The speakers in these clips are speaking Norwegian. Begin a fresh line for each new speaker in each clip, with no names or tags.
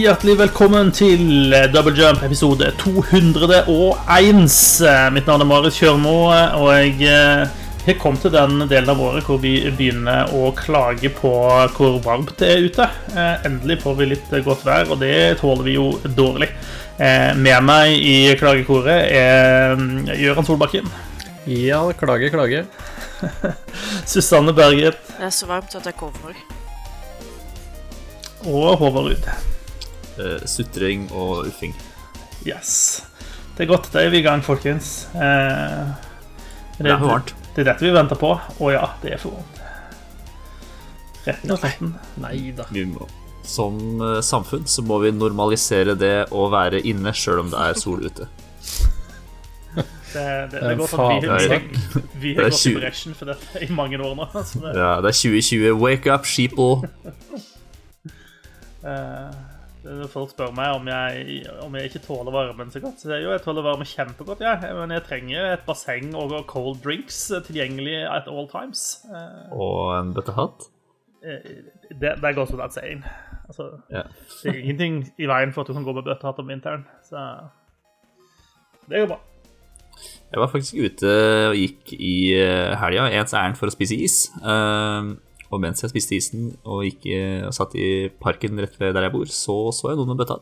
Hjertelig velkommen til Double Jump episode 201. Mitt navn er Marit Kjørmo, og jeg eh, har kommet til den delen av året hvor vi begynner å klage på hvor varmt det er ute. Eh, Endelig får vi litt godt vær, og det tåler vi jo dårlig. Eh, Med meg i klagekoret er mm, Gøran Solbakken,
Ja, klage, klage.
Susanne Berget
Det er så varmt at jeg kommer.
og Håvard Ruud.
Eh, sutring og uffing.
Yes. Det er godt. Da er vi i gang, folkens. Uh,
Det er for varmt.
Det er dette vi venter på. Å ja, det er for varmt. Retten og sletten.
Nei da.
Vi må, som eh, samfunn så må vi normalisere det å være inne sjøl om det er sol ute.
Det, det, det er godt vi, har
er
gått i bresjen for dette i mange år nå. Så det,
Ja, det er 2020. Wake up, sheeple.
eh, det- folk spør meg om jeg, om jeg ikke tåler varmen så godt. Så det er jo, jeg tåler varme kjempegodt, jeg. Men jeg trenger et basseng og cold drinks tilgjengelig at all times. Eh,
Og en bøttehatt.
det, det goes without saying. Altså,
Ja.
det er ingenting i veien for at du kan gå med bøttehatt om vinteren. Så det går bra.
Jeg var faktisk ute og gikk i eh, helga, ens ærend for å spise is. Eh, og mens jeg spiste isen og, gikk, og satt i parken rett ved der jeg bor, så så jeg noen med bøtta.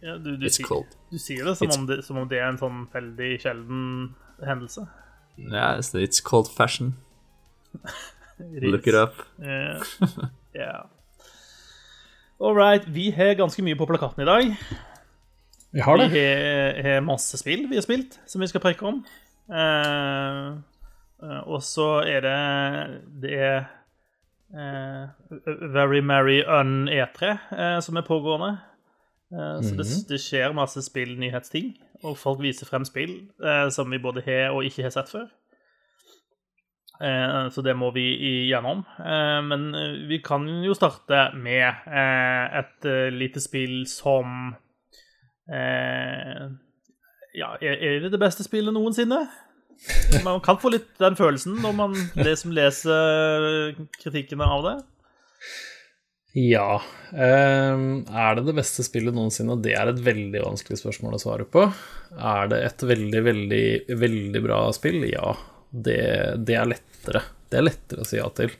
Ja, du, du, sier- du sier det som, om det som om det er en sånn veldig sjelden hendelse.
Ja, it's, it's cold fashion. Look it up.
Yeah. yeah. All right. Vi har ganske mye på plakaten i dag.
Vi har
Vi
det.
har, har masse spill vi har spilt, som vi skal preke om. Uh, eh, og så er det Det er eh, Very Merry Un E3 eh, som er pågående. Eh, Så det, det skjer masse spillnyhetsting, og folk viser frem spill eh, som vi både har og ikke har sett før. Eh, Så det må vi igjennom. Eh, Men eh, vi kan jo starte med eh, et eh, lite spill som eh, Ja, er er det det beste spillet noensinne? Man kan få litt den følelsen når man leser, leser kritikkene av det.
Ja. Ehm, er det det beste spillet noensinne? Det er et veldig vanskelig spørsmål å svare på. Er det et veldig, veldig, veldig bra spill? Ja. Det, det er lettere. Det er lettere å si ja til.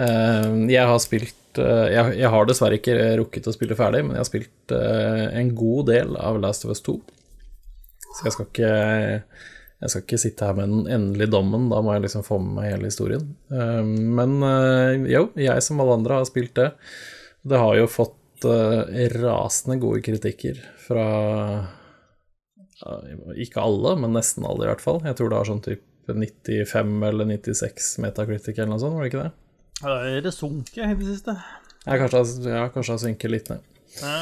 Ehm, jeg har spilt eh, jeg har dessverre ikke rukket å spille ferdig, men jeg har spilt eh, en god del av Last of Us 2. Så jeg skal ikke jeg skal ikke sitte her med den endelige dommen, da må jeg liksom få med meg hele historien. Eh, Men eh, jo, jeg som alle andre har spilt det. Det har jo fått eh, rasende gode kritikker fra Ikke alle, men nesten alle, i hvert fall. Jeg tror det har sånn type 95 eller 96 Metacritic eller noe sånt, var det ikke det?
Er det sunket i det siste.
Ja, kanskje, det har jeg synker litt ned.
Ja.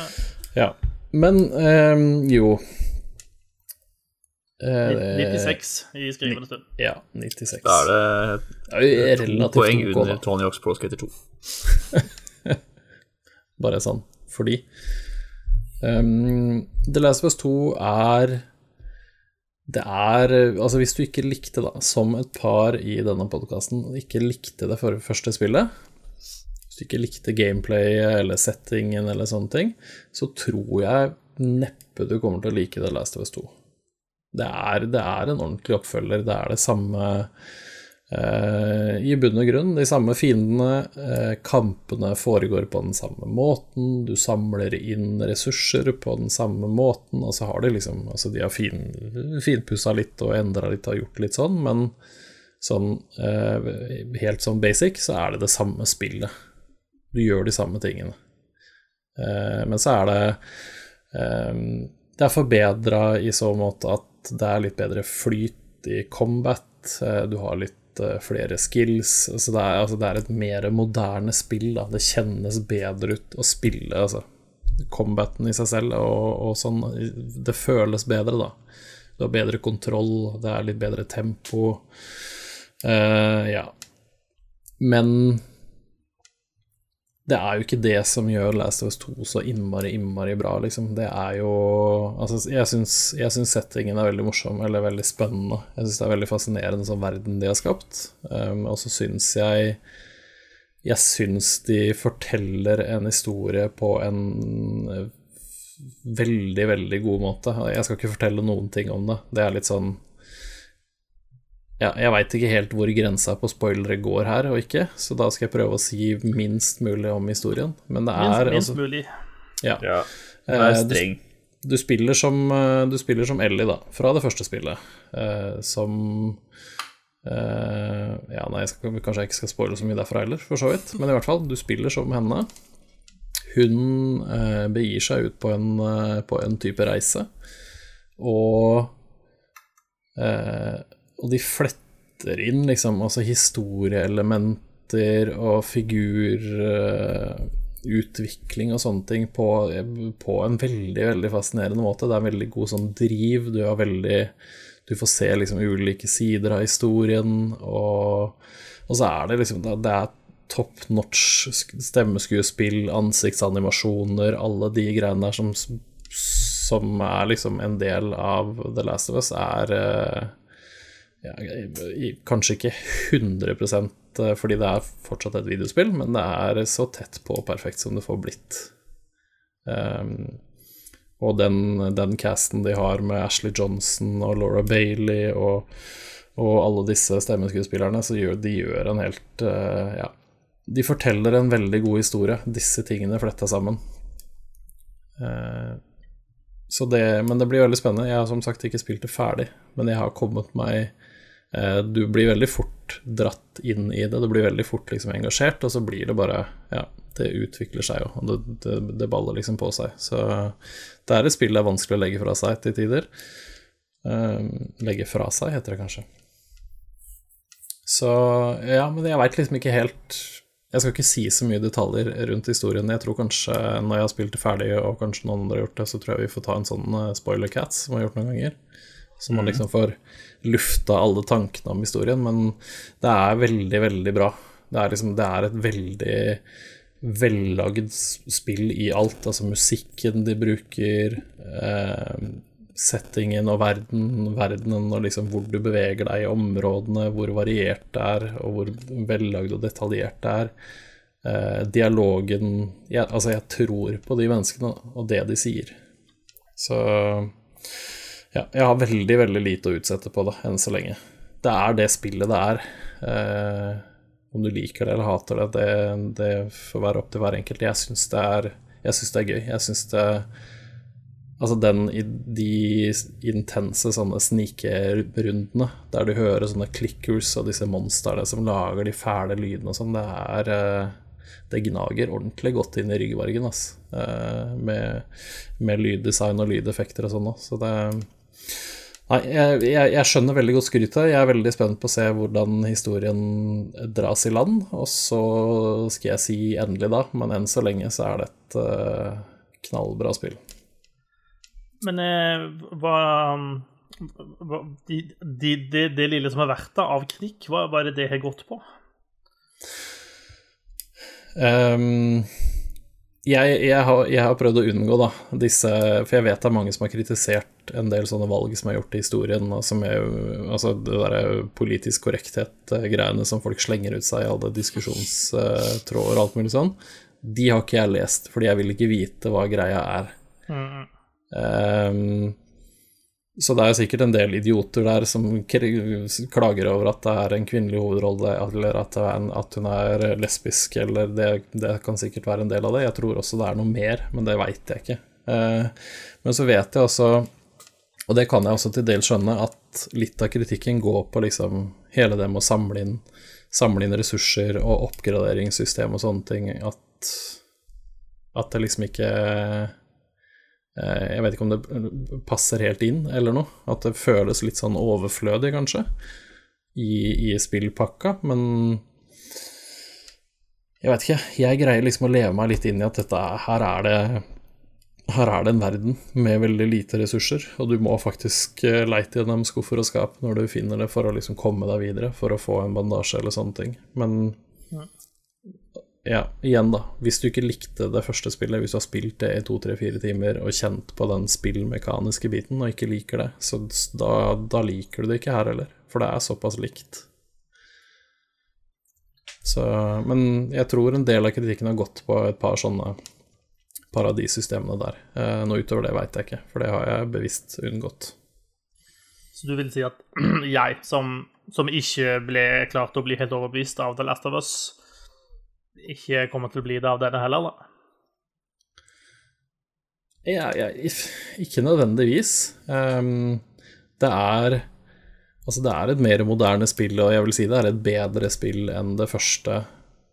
Ja. Men jo
96 i skrivende stund.
Ja, 96.
Da er det
Det er
to
relativt
poeng
ok,
under. Tony Hawks Pro Skater 2.
Bare sånn fordi um, The Last of Us 2 er Det er Altså, hvis du ikke likte, da, som et par i denne podkasten, ikke likte det for første spillet Hvis du ikke likte gameplayet eller settingen eller sånne ting, så tror jeg neppe du kommer til å like The Last of Us 2. Det er, det er en ordentlig oppfølger. Det er det samme eh, I bunn og grunn, de samme fiendene. Eh, kampene foregår på den samme måten. Du samler inn ressurser på den samme måten. Og så har de liksom Altså, de har fin, finpussa litt og endra litt og gjort litt sånn, men sånn eh, helt sånn basic, så er det det samme spillet. Du gjør de samme tingene. Eh, men så er det eh, Det er forbedra i så måte at det er litt bedre flyt i combat. eh, Du har litt eh, flere skills. Så det er, altså, det er et mer moderne spill. Da. Det kjennes bedre ut å spille. Altså. Combaten i seg selv og, og sånn, det føles bedre, da. Du har bedre kontroll, det er litt bedre tempo. Uh, ja. Men det er jo ikke det som gjør Last of Us 2 så innmari, innmari bra, liksom. Det er jo Altså, jeg syns, jeg syns settingen er veldig morsom, eller veldig spennende. Jeg syns det er veldig fascinerende sånn verden de har skapt. Um, og så syns jeg jeg syns de forteller en historie på en eh, veldig, veldig god måte. Jeg skal ikke fortelle noen ting om det. Det er litt sånn ja, jeg veit ikke helt hvor grensa på spoilere går her og ikke, så da skal jeg prøve å si minst mulig om historien. Men det er
Minst, minst
altså,
mulig.
ja.
Ja.
Eh,
Det er
du-
streng.
Du spiller som, eh, du spiller som Ellie, da, fra det første spillet. Eh, som eh, Ja, nei, jeg skal, kanskje jeg ikke skal spoile så mye derfra heller, for så vidt. Men i hvert fall, du spiller som henne. Hun eh, begir seg ut på en, eh, på en type reise, og eh, Og de fletter inn liksom altså historieelementer og figurutvikling og sånne ting på, på en veldig, veldig fascinerende måte. Det er en veldig god sånn driv. Du veldig Du får se liksom ulike sider av historien, og, og så er det liksom Det det er top notch stemmeskuespill, ansiktsanimasjoner, alle de greiene der som, som er liksom en del av The Last of Us, er eh, ja, kanskje ikke 100% fordi det er fortsatt et videospill, men det er så tett på perfekt som det får blitt. Um, og den, den casten de har med Ashley Johnson og Laura Bailey og, og alle disse stemmeskuespillerne, så gjør de gjør en helt uh, Ja, de forteller en veldig god historie, disse tingene fletta sammen. Uh, det, men det blir veldig spennende. Jeg har som sagt ikke spilt det ferdig, men jeg har kommet meg eh, Du blir veldig fort dratt inn i det, du blir veldig fort liksom engasjert, og så blir det bare Ja, det utvikler seg jo, og det, det, det baller liksom på seg. Så det er et spill det er vanskelig å legge fra seg til tider. Eh, legge fra seg, heter det kanskje. Så ja, men jeg veit liksom ikke helt Jeg skal ikke si så mye detaljer rundt historien. Jeg tror kanskje når jeg har spilt det ferdig, og kanskje noen andre har gjort det, så tror jeg vi får ta en sånn eh, spoiler cats som vi har gjort noen ganger. Så man liksom får lufta alle tankene om historien. Men det er veldig, veldig bra. Det er liksom Det er et veldig vellagd spill i alt. Altså musikken de bruker, eh, settingen og verden, verdenen og liksom hvor du beveger deg i områdene, hvor variert det er, og hvor vellagd og detaljert det er. Eh, dialogen jeg, Altså, jeg tror på de menneskene og det de sier. Så ja, jeg har veldig, veldig lite å utsette på det enn så lenge. Det er det spillet det er. Eh, om du liker det eller hater det, det, det får være opp til hver enkelt. Jeg syns det det er gøy. Jeg syns det Altså den de intense sånne snikerundene der du hører sånne clickers og disse monstrene som lager de fæle lydene og sånn, det er eh, Det gnager ordentlig godt inn i ryggvargen altså. Eh, Med, med lyddesign og lydeffekter og sånn. Så det Nei, jeg, jeg, jeg skjønner veldig godt skrytet. Jeg er veldig spent på å se hvordan historien dras i land. Og så skal jeg si endelig da, men enn så lenge så er det et uh, knallbra spill.
Men eh, hva, hva de, de, det, det lille som har vært da, av kritikk, hva, hva er det det har gått på?
Ehm, jeg, jeg, har, jeg har prøvd å unngå da disse For jeg vet det er mange som har kritisert en del sånne valg som er gjort i historien, som er Altså det der politisk korrekthet-greiene som folk slenger ut seg i alle diskusjonstråder og alt mulig sånn. De har ikke jeg lest, fordi jeg vil ikke vite hva greia er.
Mm.
Ehm, så det er sikkert en del idioter der som klager over at det er en kvinnelig hovedrolle, eller at, en, at hun er lesbisk, eller det, det kan sikkert være en del av det. Jeg tror også det er noe mer, men det veit jeg ikke. Eh, men så vet jeg også, og det kan jeg også til dels skjønne, at litt av kritikken går på liksom hele det med å samle inn, samle inn ressurser og oppgraderingssystem og sånne ting, at, at det liksom ikke Jeg vet ikke om det passer helt inn eller noe. At det føles litt sånn overflødig, kanskje, i, i spillpakka. Men jeg vet ikke. Jeg greier liksom å leve meg litt inn i at dette er, her er det her er det en verden med veldig lite ressurser, og du må faktisk eh, leite gjennom skuffer og skap når du finner det, for å liksom komme deg videre, for å få en bandasje eller sånne ting. Men ja, igjen, da. Hvis du ikke likte det første spillet, hvis du har spilt det i to, tre, fire timer og kjent på den spillmekaniske biten og ikke liker det, så da, da liker du det ikke her heller, for det er såpass likt. Så, men jeg tror en del av kritikken har gått på et par sånne par av de systemene der. Eh, noe utover det veit jeg ikke, for det har jeg bevisst unngått.
Så du vil si at jeg, som, som ikke ble klart å bli helt overbevist av The Last of Us, ikke kommer til å bli det av denne heller, da?
Ja, ja, ikke nødvendigvis. Um, det er Altså, det er et mer moderne spill, og jeg vil si det er et bedre spill enn det første.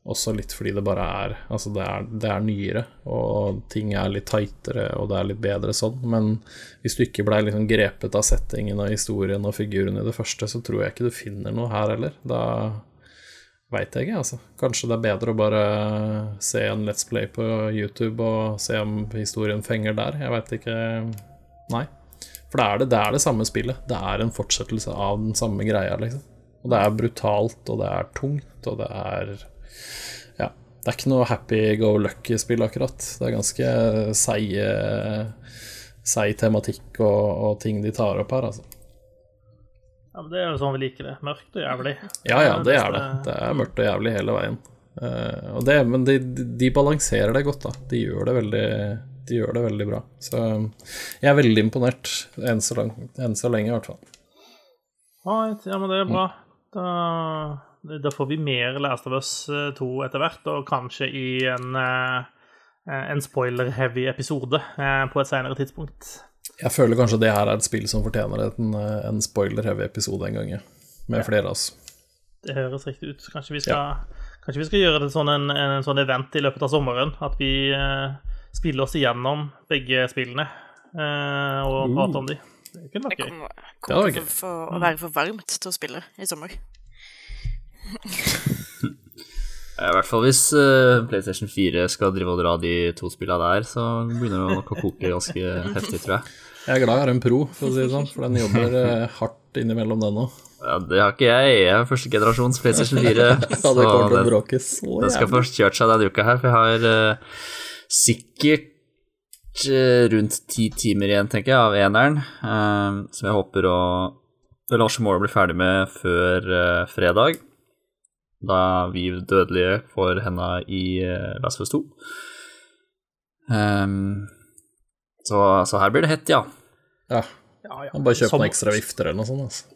Også litt fordi det bare er Altså, det er, det er nyere, og ting er litt tightere, og det er litt bedre sånn. Men hvis du ikke blei liksom grepet av settingen og historien og figuren i det første, så tror jeg ikke du finner noe her heller. Da veit jeg ikke, altså. Kanskje det er bedre å bare se en Let's Play på YouTube og se om historien fenger der. Jeg veit ikke. Nei. For det er det, det er det samme spillet. Det er en fortsettelse av den samme greia, liksom. Og det er brutalt, og det er tungt, og det er Ja. Det er ikke noe happy go lucky-spill, akkurat. Det er ganske seig tematikk og, og ting de tar opp her, altså.
Ja, men Det er jo sånn vi liker det. Mørkt og jævlig.
Ja, ja, det er det. Det er mørkt og jævlig hele veien. Uh, det, men de, de, balanserer det godt, da. De gjør det veldig, de gjør det veldig bra. Så jeg er veldig imponert, enn så, så lenge, i hvert fall.
Right, ja, men det er bra. Da, da, får vi mer Last of Us 2 eh, etter hvert, og kanskje i en, uh, en spoiler-heavy episode på et senere tidspunkt.
Jeg føler kanskje det her er et spill som fortjener en, en spoiler-heavy episode en gang, med ja. flere av oss.
Det høres riktig ut. Kanskje vi skal, ja. kanskje vi skal gjøre det sånn en, en, sånn event i løpet av sommeren. At vi uh, spiller oss igjennom begge spillene uh, og uh. prater om de.
Det kunne vært gøy. Det kommer til å være for varmt til å spille i sommer.
I hvert fall hvis uh, PlayStation 4 skal drive og dra de to spillene der, så begynner det nok å koke ganske heftig, tror jeg.
Jeg er glad jeg har en pro, for å si det sånn, for den jobber uh, hardt innimellom den òg.
Ja, det har ikke jeg. Jeg er første generasjons PlayStation 4.
så det til å bråkes.
Den skal få kjørt seg denne uka her, for jeg har uh, sikkert rundt ti timer igjen, tenker jeg, av eneren, som jeg håper å Lars Moore blir ferdig med før fredag da vi dødelige får henda i uh, Last of Us 2. Um, så, så, her blir det hett, ja.
Ja. ja, ja. Bare kjøp noen ekstra vifter eller noe sånt. Altså.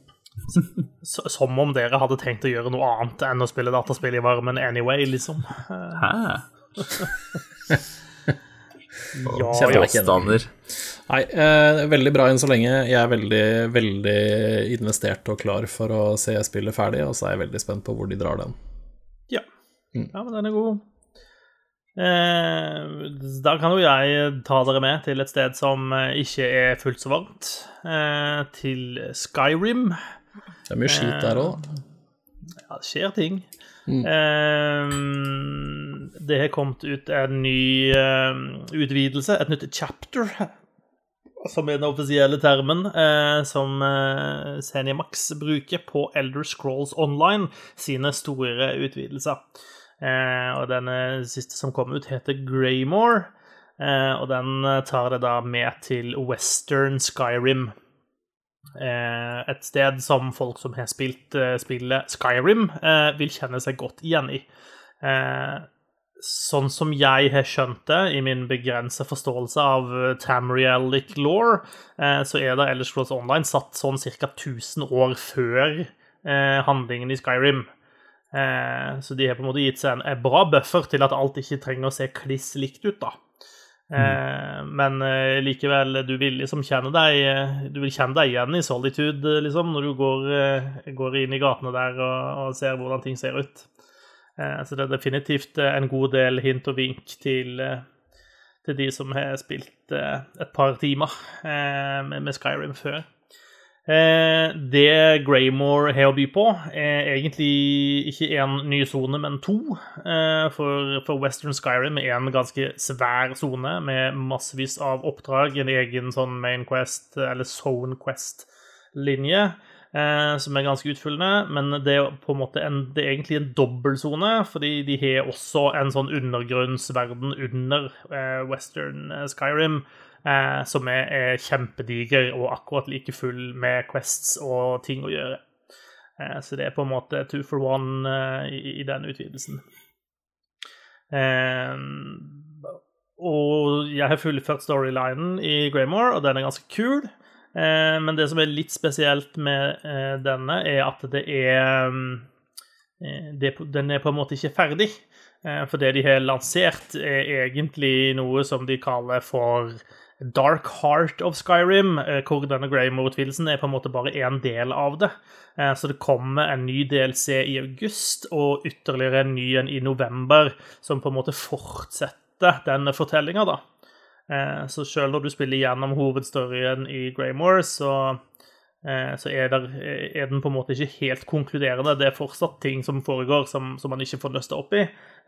Som om dere hadde tenkt å gjøre noe annet enn å spille dataspill i varmen anyway, liksom.
Hæ?
ja, ja.
Nei, eh, veldig bra enn så lenge. Jeg er veldig, veldig investert og klar for å se spillet ferdig, og så er jeg veldig spent på hvor de drar den.
Ja, mm. ja men den er god. Eh, da kan jo jeg ta dere med til et sted som ikke er fullt så varmt. Eh, til Skyrim.
Det er mye skit der òg.
Eh, ja, det skjer ting. Mm. Eh, det har kommet ut en ny utvidelse, et nytt chapter som er den offisielle termen, uh, som uh, Senimax bruker på Elder Scrolls Online sine store utvidelser. Uh, og Den siste som kom ut, heter Greymore, eh, og den tar det da med til Western Skyrim. Eh, et sted som folk som har spilt eh, spillet Skyrim, vil kjenne seg godt igjen i sånn som jeg har skjønt det, i min begrensa forståelse av eh, Tamrielic law, eh, så er det Ellers Cross Online satt sånn ca. 1000 år før eh, handlingen i Skyrim. Så de har på en måte gitt seg en bra buffer til at alt ikke trenger å se kliss likt ut, da. Mm. Men likevel, du vil liksom kjenne deg Du vil kjenne deg igjen i Solitude, liksom, når du går, går inn i gatene der og, og ser hvordan ting ser ut. Eh, så det er definitivt eh, en god del hint og vink til, eh, til de som har spilt et par timer med Skyrim før. Det Greymore har å by på, er egentlig ikke én ny sone, men to. For, for Western Skyrim er en ganske svær sone med massevis av oppdrag, en egen sånn Main Quest, eller Zone Quest-linje eh, som er ganske utfyllende. Men det er på en måte en, det er egentlig en dobbeltsone, fordi de har også en sånn undergrunnsverden under eh, Western eh, Skyrim. Eh, som er, er, kjempediger og akkurat like full med quests og ting å gjøre. Eh, så det er på en måte two for one eh, i, i den utvidelsen. Eh, og jeg har fullført storylinen i Greymore, og den er ganske kul. Eh, men det som er litt spesielt med eh, denne, er at det er Den er på en måte ikke ferdig. For det de har lansert, er egentlig noe som de kaller for Dark Heart of Skyrim, eh, hvor denne Greymore-utvidelsen er på en måte bare én del av det. Eh, så det kommer en ny DLC i august, og ytterligere en ny en i november, som på en måte fortsetter denne fortellinga, da. Eh, så selv når du spiller gjennom hovedstoryen i Greymore, så, så er, der, er, den på en måte ikke helt konkluderende. Det er fortsatt ting som foregår som, som man ikke får nøsta opp i,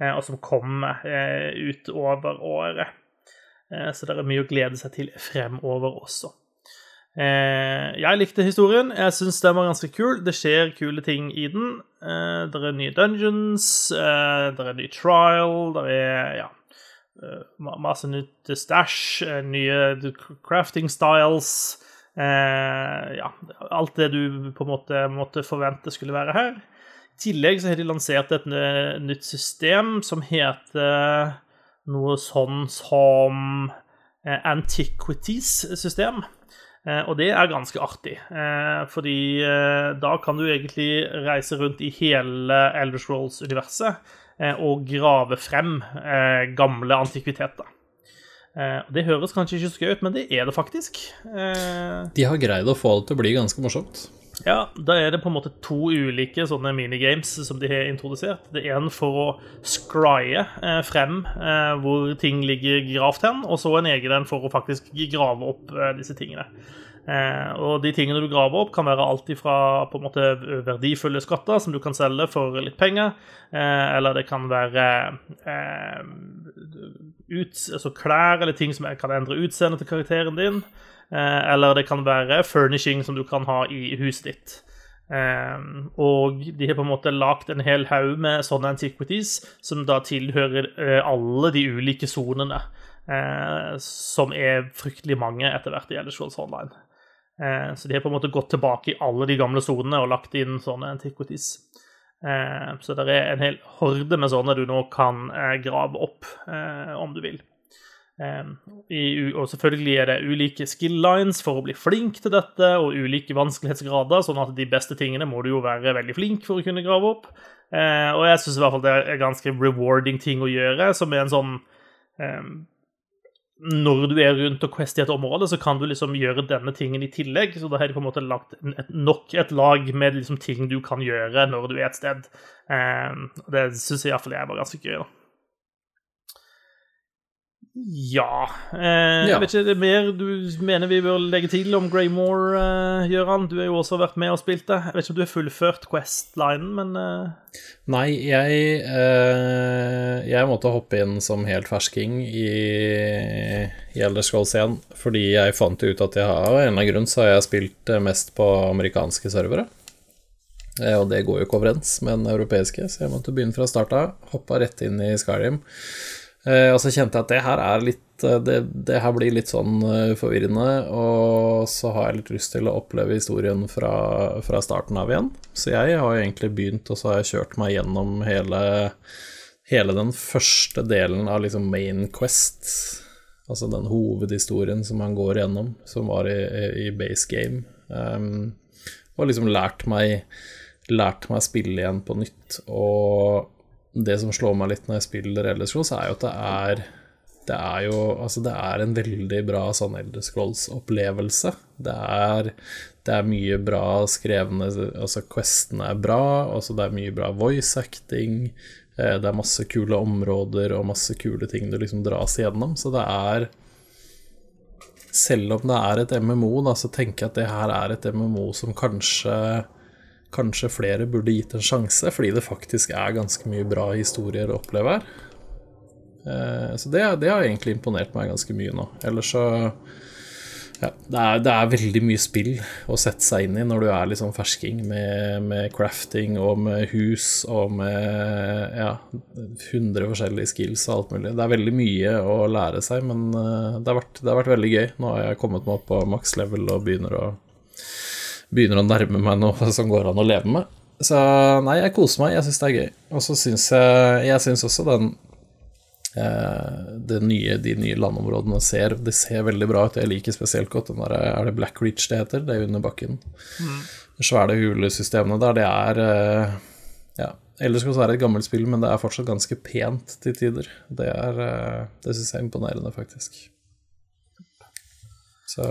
og som kommer utover året. Eh, så det er mye å glede seg til fremover også. Eh, jeg likte historien. Jeg syns den var ganske kul. Det skjer kule ting i den. Eh, det er nye dungeons, det er ny trial, det er ja, masse nytt stæsj, nye crafting styles. ja, alt det du på en måte måtte forvente skulle være her. I tillegg så har de lansert et nytt system som heter noe sånn som eh, Antiquities-system. Eh, og det er ganske artig, eh, fordi da kan du egentlig reise rundt i hele Elder Scrolls-universet og grave frem gamle antikviteter. Det høres kanskje ikke så gøy ut, men det er det faktisk.
De har greid å få det til å bli ganske morsomt.
Ja, da er det på en måte to ulike sånne minigames som de har introdusert. Det er en for å scrye eh, frem eh, hvor ting ligger gravt hen, og så en egen en for å faktisk grave opp eh, disse tingene. Eh, og de tingene du graver opp, kan være alt ifra på en måte verdifulle skatter som du kan selge for litt penger, eh, eller det kan være eh, ut, altså klær eller ting som kan endre utseendet til karakteren din. Eh, eller det kan være furnishing som du kan ha i huset ditt. Um, og de har på en måte lagd en hel haug med sånne antiquities som da tilhører uh, alle de ulike sonene, uh, som er fryktelig mange etter hvert i Elder Online. Så de har på en måte gått tilbake i alle de gamle sonene og lagt inn sånne antiquities. så det er en hel horde med sånne du nå kan grave opp, om du vil. I, og selvfølgelig er det ulike skill lines for å bli flink til dette, og ulike vanskelighetsgrader, sånn at de beste tingene må du jo være veldig flink for å kunne grave opp. Uh, og jeg syns i hvert fall det er ganske rewarding ting å gjøre, som er en sånn um, Når du er rundt og quest i et område, så kan du liksom gjøre denne tingen i tillegg. Så da har de på en måte lagt et, nok et lag med liksom ting du kan gjøre når du er et sted. Um, det syns jeg iallfall er ganske gøy. da. Ja. Eh, jeg vet ikke, det er mer du mener vi bør legge til om Greymore, eh, Gøran? Du har jo også vært med og spilt det. Jeg vet ikke om du har fullført Quest-linen, men eh...
Nei, jeg eh, Jeg måtte hoppe inn som helt fersking i, i Elder Scrolls 1, fordi jeg fant ut at jeg har, av en eller annen grunn så har jeg spilt eh, mest på amerikanske servere. Eh, og det går jo ikke overens med den europeiske, så jeg måtte begynne fra start av. Hoppa rett inn i Skyrim. Eh, og så kjente jeg at det her er litt eh, det, det, her blir litt sånn eh, forvirrende, og så har jeg litt lyst til å oppleve historien fra, fra starten av igjen. Så jeg har egentlig begynt, og så har jeg kjørt meg gjennom hele, hele den første delen av liksom Main Quest. Altså den hovedhistorien som man går gjennom, som var i, i base game. Um, og liksom lært meg, lært meg spille igjen på nytt. Og det som slår meg litt når jeg spiller Elder Scrolls, er jo at det er det er jo Altså, det er en veldig bra sånn Elder Scrolls-opplevelse. Det er, det er mye bra skrevne Altså, questene er bra, altså det er mye bra voice acting. Eh, det er masse kule områder og masse kule ting du liksom dras igjennom, så det er Selv om det er et MMO, da, så tenker jeg at det her er et MMO som kanskje kanskje flere burde gitt en sjanse, fordi det faktisk er ganske mye bra historier å oppleve her. Eh, så det, det, har egentlig imponert meg ganske mye nå. Ellers så ja, det, er, det, er, veldig mye spill å sette seg inn i når du er sånn fersking med, med crafting og med hus og med ja, 100 forskjellige skills og alt mulig. Det er veldig mye å lære seg, men eh, det har vært, det har vært veldig gøy. Nå har jeg kommet meg opp på maks level og begynner å begynner å nærme meg noe som går an å leve med. Så nei, jeg koser meg. Jeg syns det er gøy. Og så syns jeg Jeg syns også den eh, nye, de nye landområdene ser De ser veldig bra ut. Jeg liker spesielt godt den der Er det Black Reach det heter? Det er under bakken. Mm. De svære hulesystemene der, det er eh, Ja. Ellers skal det være et gammelt spill, men det er fortsatt ganske pent til tider. Det er eh, Det syns jeg er imponerende, faktisk. Så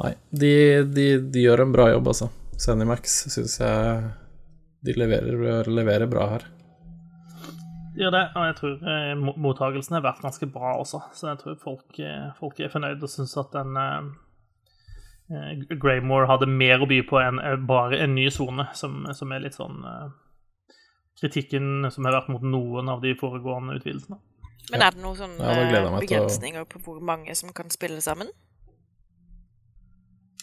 Nei, de, de, de gjør en bra jobb, altså. Zenimax syns jeg de leverer, leverer, bra her.
De gjør det, og jeg tror eh, mottagelsen har vært ganske bra også. Så jeg tror folk, eh, folk er fornøyd og syns at den eh, Graymore hadde mer å by på enn eh, bare en ny sone, som, som, er litt sånn eh, kritikken som har vært mot noen av de foregående utvidelsene.
Men er det noen sånne ja, begrensninger på hvor mange som kan spille sammen?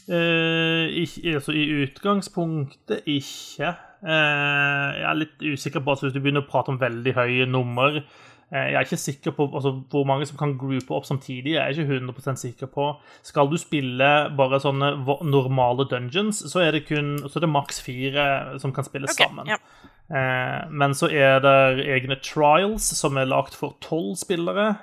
Uh, ikke, altså, I utgangspunktet ikke. Uh, jeg er litt usikker på altså, Hvis du begynner å prate om veldig høye nummer uh, Jeg er ikke sikker på altså, hvor mange som kan groupe opp samtidig. Jeg er ikke 100% sikker på Skal du spille bare sånne normale dungeons, så er det kun så er det maks fire som kan spille okay, sammen. Ja. men så er det egne trials som er lagd for tolv spillere.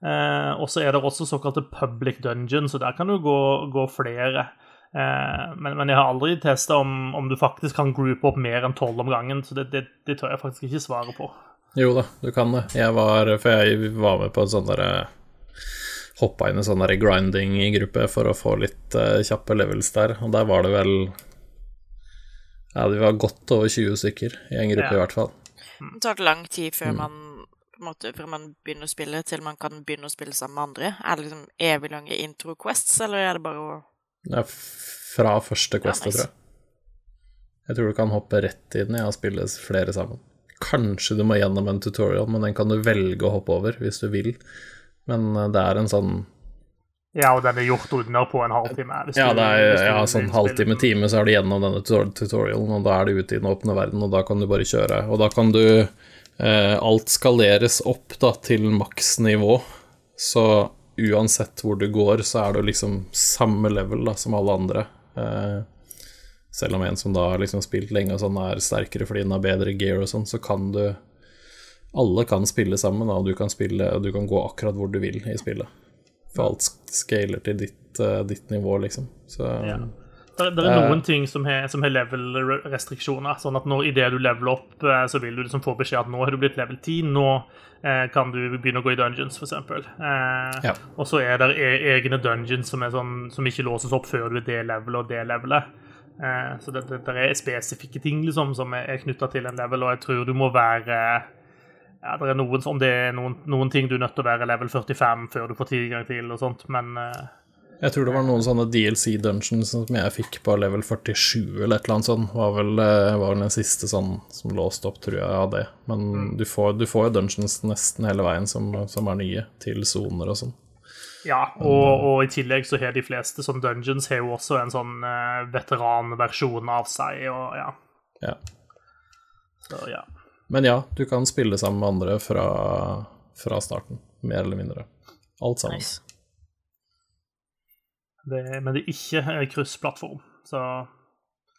Eh, og så er det også såkalte public dungeon, så der kan du gå, gå flere. Eh, men, men, jeg har aldri testa om, om, du faktisk kan groupe opp mer enn tolv om gangen, så det, det, det, tør jeg faktisk ikke svare på.
Jo da, du kan det. Jeg var, for jeg var med på en sånn derre Hoppa inn i en sånn grinding-gruppe for å få litt uh, kjappe levels der, og der var det vel Ja, vi var godt over 20 stykker i en gruppe, ja. i hvert fall.
Det tar lang tid før mm. man på en måte, fra man begynner å spille, til man kan begynne å spille sammen med andre? Er det liksom evig lange intro-quests, eller er det bare å
Ja, fra første quest, ja, nice. tror jeg. Jeg tror du kan hoppe rett i den ja, og spille flere sammen. Kanskje du må gjennom en tutorial, men den kan du velge å hoppe over hvis du vil. Men eh, det er en sånn
ja, og den er gjort under på en halvtime.
ja, det er ja, sånn halvtime-time, så er du gjennom denne tutorialen, og da er du ute i den åpne verden, og da kan du bare kjøre. Og da kan du alt skaleres opp da, til maksnivå, så uansett hvor du går, så er du liksom samme level da, som alle andre. Eh, selv om en som da har liksom spilt lenge og sånn, er sterkere fordi den har bedre gear og sånn, så kan du Alle kan spille sammen, da, og du kan spille du kan gå akkurat hvor du vil i spillet. For alt scaler til ditt, uh, ditt nivå, liksom. Så ja.
Det, det er eh. noen ting som har, level-restriksjoner. Sånn at når idet du leveler opp, eh, så vil du liksom få beskjed at nå har du blitt level 10. Nå eh, kan du begynne å gå i dungeons, f.eks. Eh, ja. Og så er det e egne dungeons som, sånn, som, ikke låses opp før du er det levelet og det levelet. Eh, så det, det, det, er spesifikke ting liksom, som er, er knytta til en level, og jeg tror du må være ja, det er noen, Om det er noen, noen ting du er nødt til å være level 45 før du får tilgang til, og sånt, men eh,
jeg tror det var noen sånne DLC dungeons som jeg fikk på level 47 eller et eller annet sånt. Var vel, eh, var vel den siste sånn som låste opp, tror jeg, av det. Men mm. du, får, du, får, jo dungeons nesten hele veien som, som er nye, til soner og sånn.
Ja, og, og, i tillegg så har de fleste som dungeons har jo også en sånn uh, veteranversjon av seg, og ja.
ja.
Så ja.
Men ja, du kan spille sammen med andre fra, fra starten, mer eller mindre. Alt sammen. Nice.
Det, men det er ikke kryssplattform. Så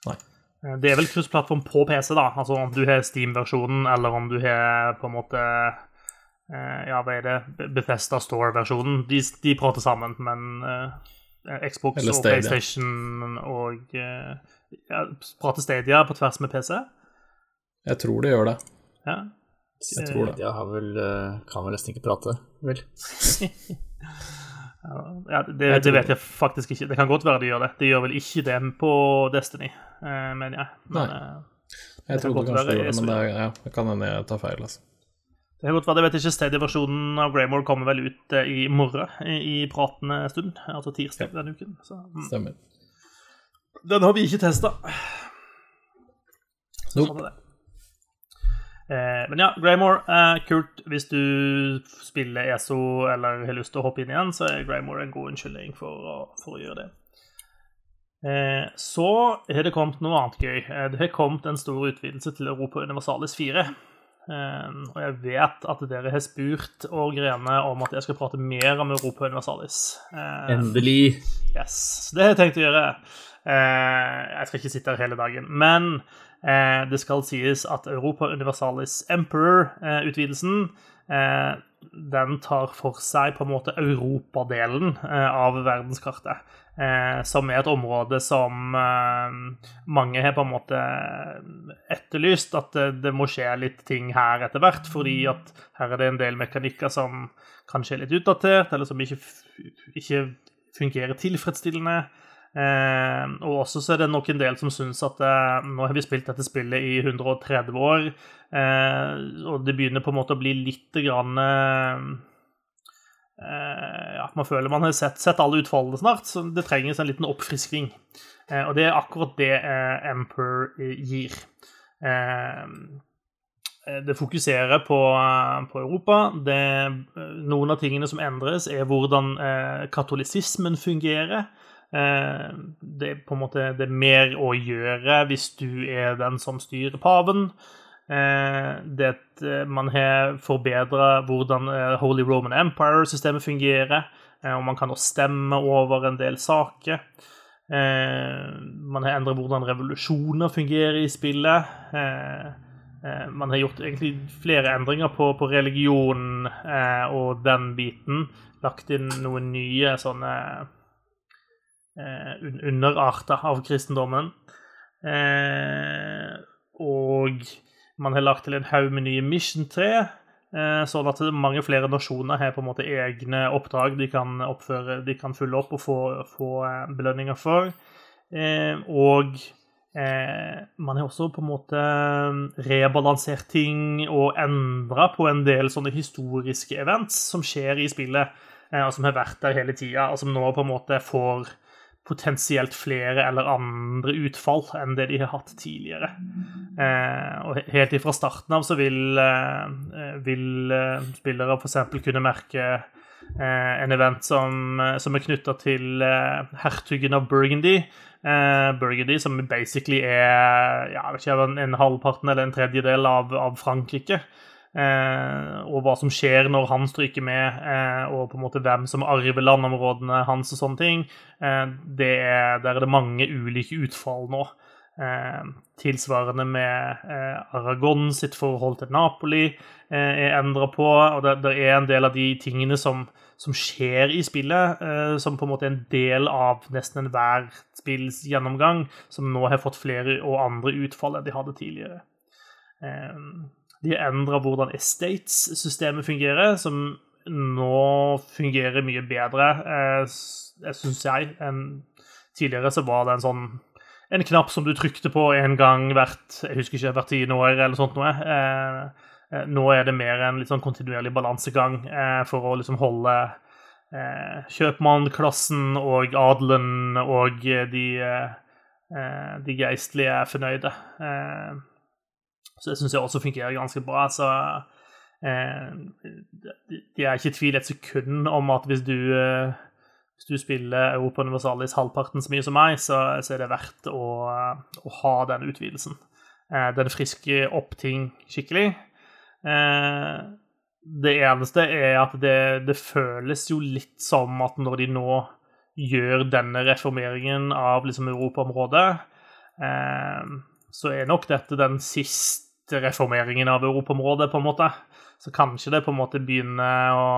Nei.
Eh, det er vel kryssplattform på PC, da. Altså om du har Steam-versjonen, eller om du har på en måte eh, Ja, hva er det? Bethesda Store-versjonen. De, de, prater sammen, men uh, Xbox og PlayStation og uh, ja, Prater Stadia på tvers med PC?
Jeg tror de gjør det.
Ja.
Jeg tror det. Ja, vel, kan vel nesten ikke prate, vel.
Ja, det, det, vet jeg faktisk ikke. Det kan godt være de gjør det. De gjør vel ikke det på Destiny, men mener jeg.
Men. Eh, jeg trodde kanskje de gjorde det, men det, ja, det kan hende jeg tar feil. altså.
Det kan godt være, det vet ikke. Stadia-versjonen av Greymore kommer vel ut eh, i morgen, i, i pratende stund. Altså tirsdag ja. denne uken. Så,
mm. Stemmer.
Den har vi ikke testa.
Nope. Sånn er det.
Eh, men ja, Greymore er kult. Hvis du spiller ESO eller har lyst til å hoppe inn igjen, så er Greymore en god unnskyldning for å, for å gjøre det. Eh, så har det kommet noe annet gøy. Eh, det har kommet en stor utvidelse til Europa Universalis 4. og jeg vet at dere har spurt og grene om at jeg skal prate mer om Europa Universalis.
Endelig.
Yes. Så det har jeg tenkt å gjøre. jeg skal ikke sitte her hele dagen. Men det skal sies at Europa Universalis Emperor-utvidelsen eh, den tar for seg på en måte europadelen eh, av verdenskartet. Eh, som er et område som eh, mange har på en måte etterlyst. At det, må skje litt ting her etter hvert, fordi at her er det en del mekanikker som kanskje er litt utdatert, eller som ikke, ikke fungerer tilfredsstillende. Eh, og også så er det nok en del som syns at eh, nå har vi spilt dette spillet i 130 år, eh, og det begynner på en måte å bli litt grann eh, ja, Man føler man har sett, sett alle utfallene snart, så det trenges en liten oppfriskning. Eh, og det er akkurat det eh, Emperor gir. det fokuserer på, på Europa. Det, noen av tingene som endres, er hvordan katolisismen fungerer. Eh, det er på en måte det er mer å gjøre hvis du er den som styrer paven. Eh, det Man har forbedra hvordan eh, Holy Roman Empire-systemet fungerer. Og man kan også stemme over en del saker. Man har endret hvordan revolusjoner fungerer i spillet. Man har gjort egentlig flere endringer på, på religion og den biten. Lagt inn noen nye sånne eh, underarter av kristendommen. Eh, og man har lagt til en haug med nye mission-tre, eh, sånn at mange flere nasjoner har på en måte egne oppdrag de kan, oppføre, de kan følge opp og få, få eh, belønninger for. Eh, og Eh, man har også på en måte rebalansert ting og endra på en del sånne historiske events som skjer i spillet, eh, og som har vært der hele tida, og som nå på en måte får potensielt flere eller andre utfall enn det de har hatt tidligere. Eh, og Helt ifra starten av så vil, eh, vil eh, spillere f.eks. kunne merke eh, en event som, eh, som er knytta til eh, hertugen av Burgundy. Burgundy, som basically er ja, ikke, en, en halvparten eller en tredjedel av, av Frankrike. Eh, og hva som skjer når han stryker med, eh, og på en måte hvem som arver landområdene hans og sånne ting. Eh, er, der er det mange ulike utfall nå. tilsvarende med Aragon sitt forhold til Napoli er endra på, og det, det, er en del av de tingene som, som skjer i spillet, som på en måte er en del av nesten enhver spills gjennomgang, som nå har fått flere og andre utfall enn de hadde tidligere. De endra hvordan estates-systemet fungerer, som nå fungerer mye bedre, eh, syns jeg, enn tidligere. Så var det en sånn en knapp som du trykte på en gang hvert jeg husker ikke, hvert tiende år eller sånt noe. Eh, eh, nå er det mer en litt sånn kontinuerlig balansegang eh, for å liksom holde eh, kjøpmannklassen og adelen og de, eh, de geistlige fornøyde. Eh, så det syns jeg også fungerer ganske bra. Så eh, de er ikke i tvil et sekund om at hvis du, eh, hvis du spiller Europa Universalis halvparten så mye som meg, så, så er det verdt å, å ha den utvidelsen. Eh, den frisker opp ting skikkelig. Eh, det eneste er at det, det, føles jo litt som at når de nå gjør denne reformeringen av liksom Europaområdet, eh, så er nok dette den siste reformeringen av Europaområdet, på en måte. Så kanskje det på en måte begynner å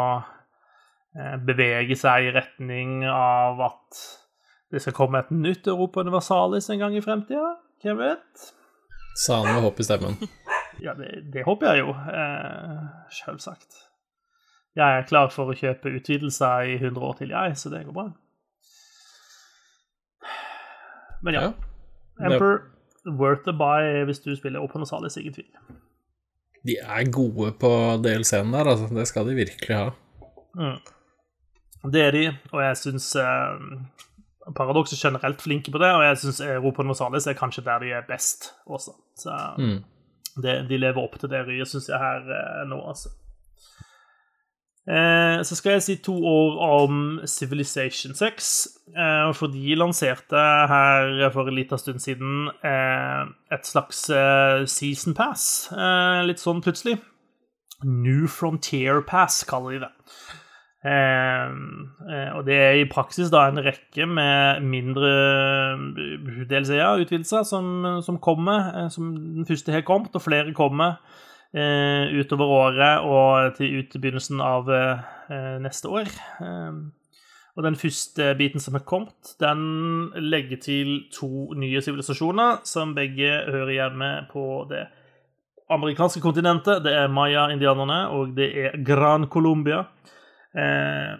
eh, bevege seg i retning av at det skal komme et nytt Europa Universalis en gang i fremtida. Hvem vet?
Sa han med håp i stemmen.
Ja, det, det håper jeg jo. Eh, Selvsagt. Jeg er klar for å kjøpe utvidelser i 100 år til, jeg, så det går bra. Men ja. ja. Emperor worth the buy hvis du spiller Open Osalis, ingen tvil.
De er gode på DLC-en der, altså. Det skal de virkelig ha.
Mm. Det er de, og jeg syns eh, Paradox er generelt flinke på det, og jeg syns Europa Nosalis er kanskje der de er best også. Så mm. det, de lever opp til det ryet, syns jeg, her eh, nå, altså. Eh, så skal jeg si to ord om Civilization 6. Eh, for de lanserte her for en liten stund siden eh, et slags season pass. litt sånn plutselig. New Frontier Pass, kaller de det. Og det er i praksis da en rekke med mindre DLC-er-utvidelser som, som kommer. Som den første har kommet, og flere kommer utover året og til ut begynnelsen av eh, neste år. Eh, og den første biten som er kommet, den legger til to nye sivilisasjoner som begge hører hjemme på det amerikanske kontinentet. Det er maya-indianerne, og det er Gran Colombia. Eh,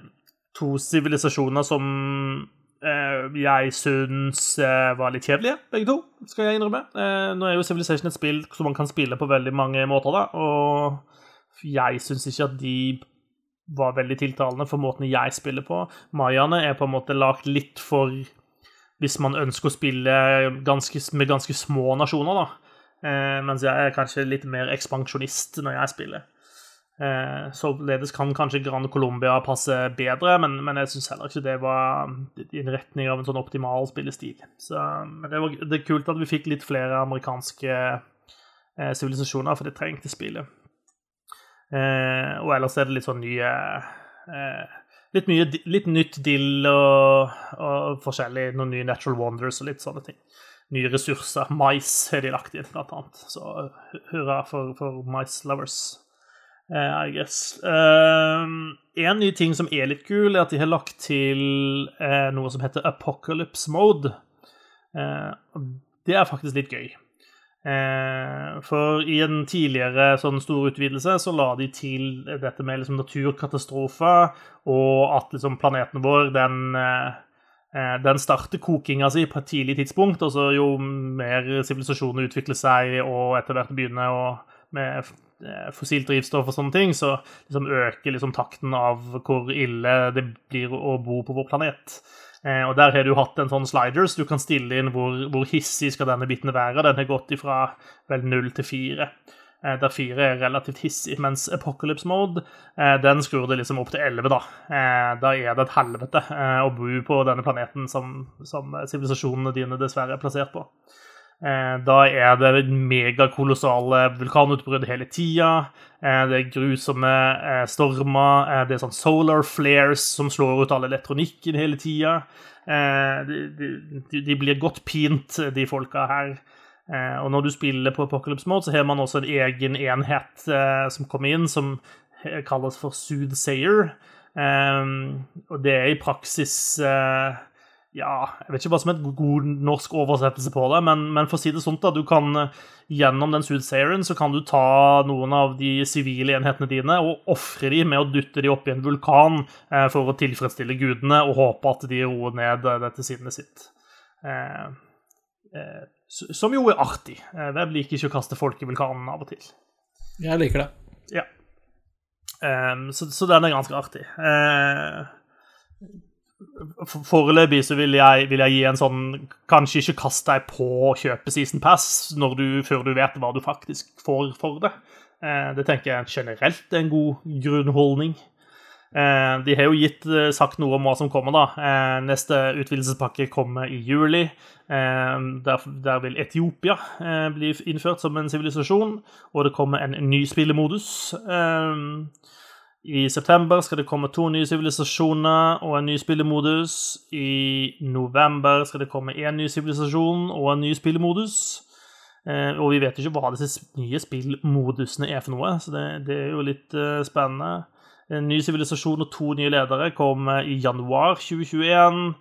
to sivilisasjoner som eh, jeg syns eh, var litt kjedelige, begge to, skal jeg innrømme. Eh, nå er jo Civilization et spill som man kan spille på veldig mange måter, da, og jeg syns ikke at de var veldig tiltalende for måten jeg spiller på. Mayaene er på en måte lagt litt for hvis man ønsker å spille ganske, med ganske små nasjoner, da. Eh, mens jeg er kanskje litt mer ekspansjonist når jeg spiller. Eh, Således kan kanskje Gran Colombia passe bedre, men, men jeg syns heller ikke det var i en retning av en sånn optimal spillestil. Så, det, var, det er kult at vi fikk litt flere amerikanske eh, for det trengte spillet. Eh, og ellers er det litt sånn nye eh, Litt mye litt nytt dill og, og forskjellig. Noen nye natural wonders og litt sånne ting. Nye ressurser. Mais har de lagt inn, blant annet. Så hurra for, for mais lovers. Uh, I guess. Uh, en ny ting som er litt kul, er at de har lagt til uh, noe som heter apocalypse mode. det er faktisk litt gøy. for i en tidligere sånn stor utvidelse så la de til dette med liksom, naturkatastrofer, og at liksom, planeten vår den den starter kokinga si på et tidlig tidspunkt, og så jo mer sivilisasjonen utvikler seg og etter hvert begynner å med fossilt drivstoff og sånne ting, så liksom øker liksom takten av hvor ille det blir å bo på vår planet. Eh, og Der har du hatt en sånn sliders. Du kan stille inn hvor, hvor hissig skal denne biten være. Den har gått ifra vel null til fire. Eh, der fire er relativt hissig, mens Apocalypse Mode eh, den skrur det liksom opp til elleve. Da eh, Da er det et helvete eh, å bo på denne planeten som som sivilisasjonene dine dessverre er plassert på. Eh, Da er det megakolossale vulkanutbrudd hele tida. Eh, Det er grusomme eh, stormer. Det er sånn solar flares som slår ut all elektronikken hele tida. De, blir godt pint, de folka her. Og når du spiller på Apocalypse Mode, så har man også en egen enhet som kommer inn, som kalles for Soothsayer. Og det er i praksis ja, jeg vet ikke hva som er et god norsk oversettelse på det, men, men for å si det sånn, da, du kan eh, gjennom den Soothsayeren så kan du ta noen av de sivile enhetene dine og ofre de med å dytte de opp i en vulkan eh, for å tilfredsstille gudene og håpe at de roer ned eh, dette sinnet sitt. Eh, eh, som jo er artig. Eh, Hvem liker ikke å kaste folk i vulkanen av og til?
Jeg liker det.
Ja. Så, så den er ganske artig. Eh, Foreløpig så vil jeg, vil jeg gi en sånn Kanskje ikke kast deg på å kjøpe Season Pass du, før du vet hva du faktisk får for det. Eh, det tenker jeg generelt er en god grunnholdning. Eh, de har jo gitt, eh, sagt noe om hva som kommer, da. Neste utvidelsespakke kommer i juli. Der, der vil Etiopia bli innført som en sivilisasjon, og det kommer en ny spillemodus. Eh, I september skal det komme to nye sivilisasjoner og en ny spillemodus. I november skal det komme én ny sivilisasjon og en ny spillemodus. Eh, og vi vet ikke hva disse nye spillmodusene er for noe, så det, det er jo litt eh, spennende. En ny sivilisasjon og to nye ledere kommer i januar 2021.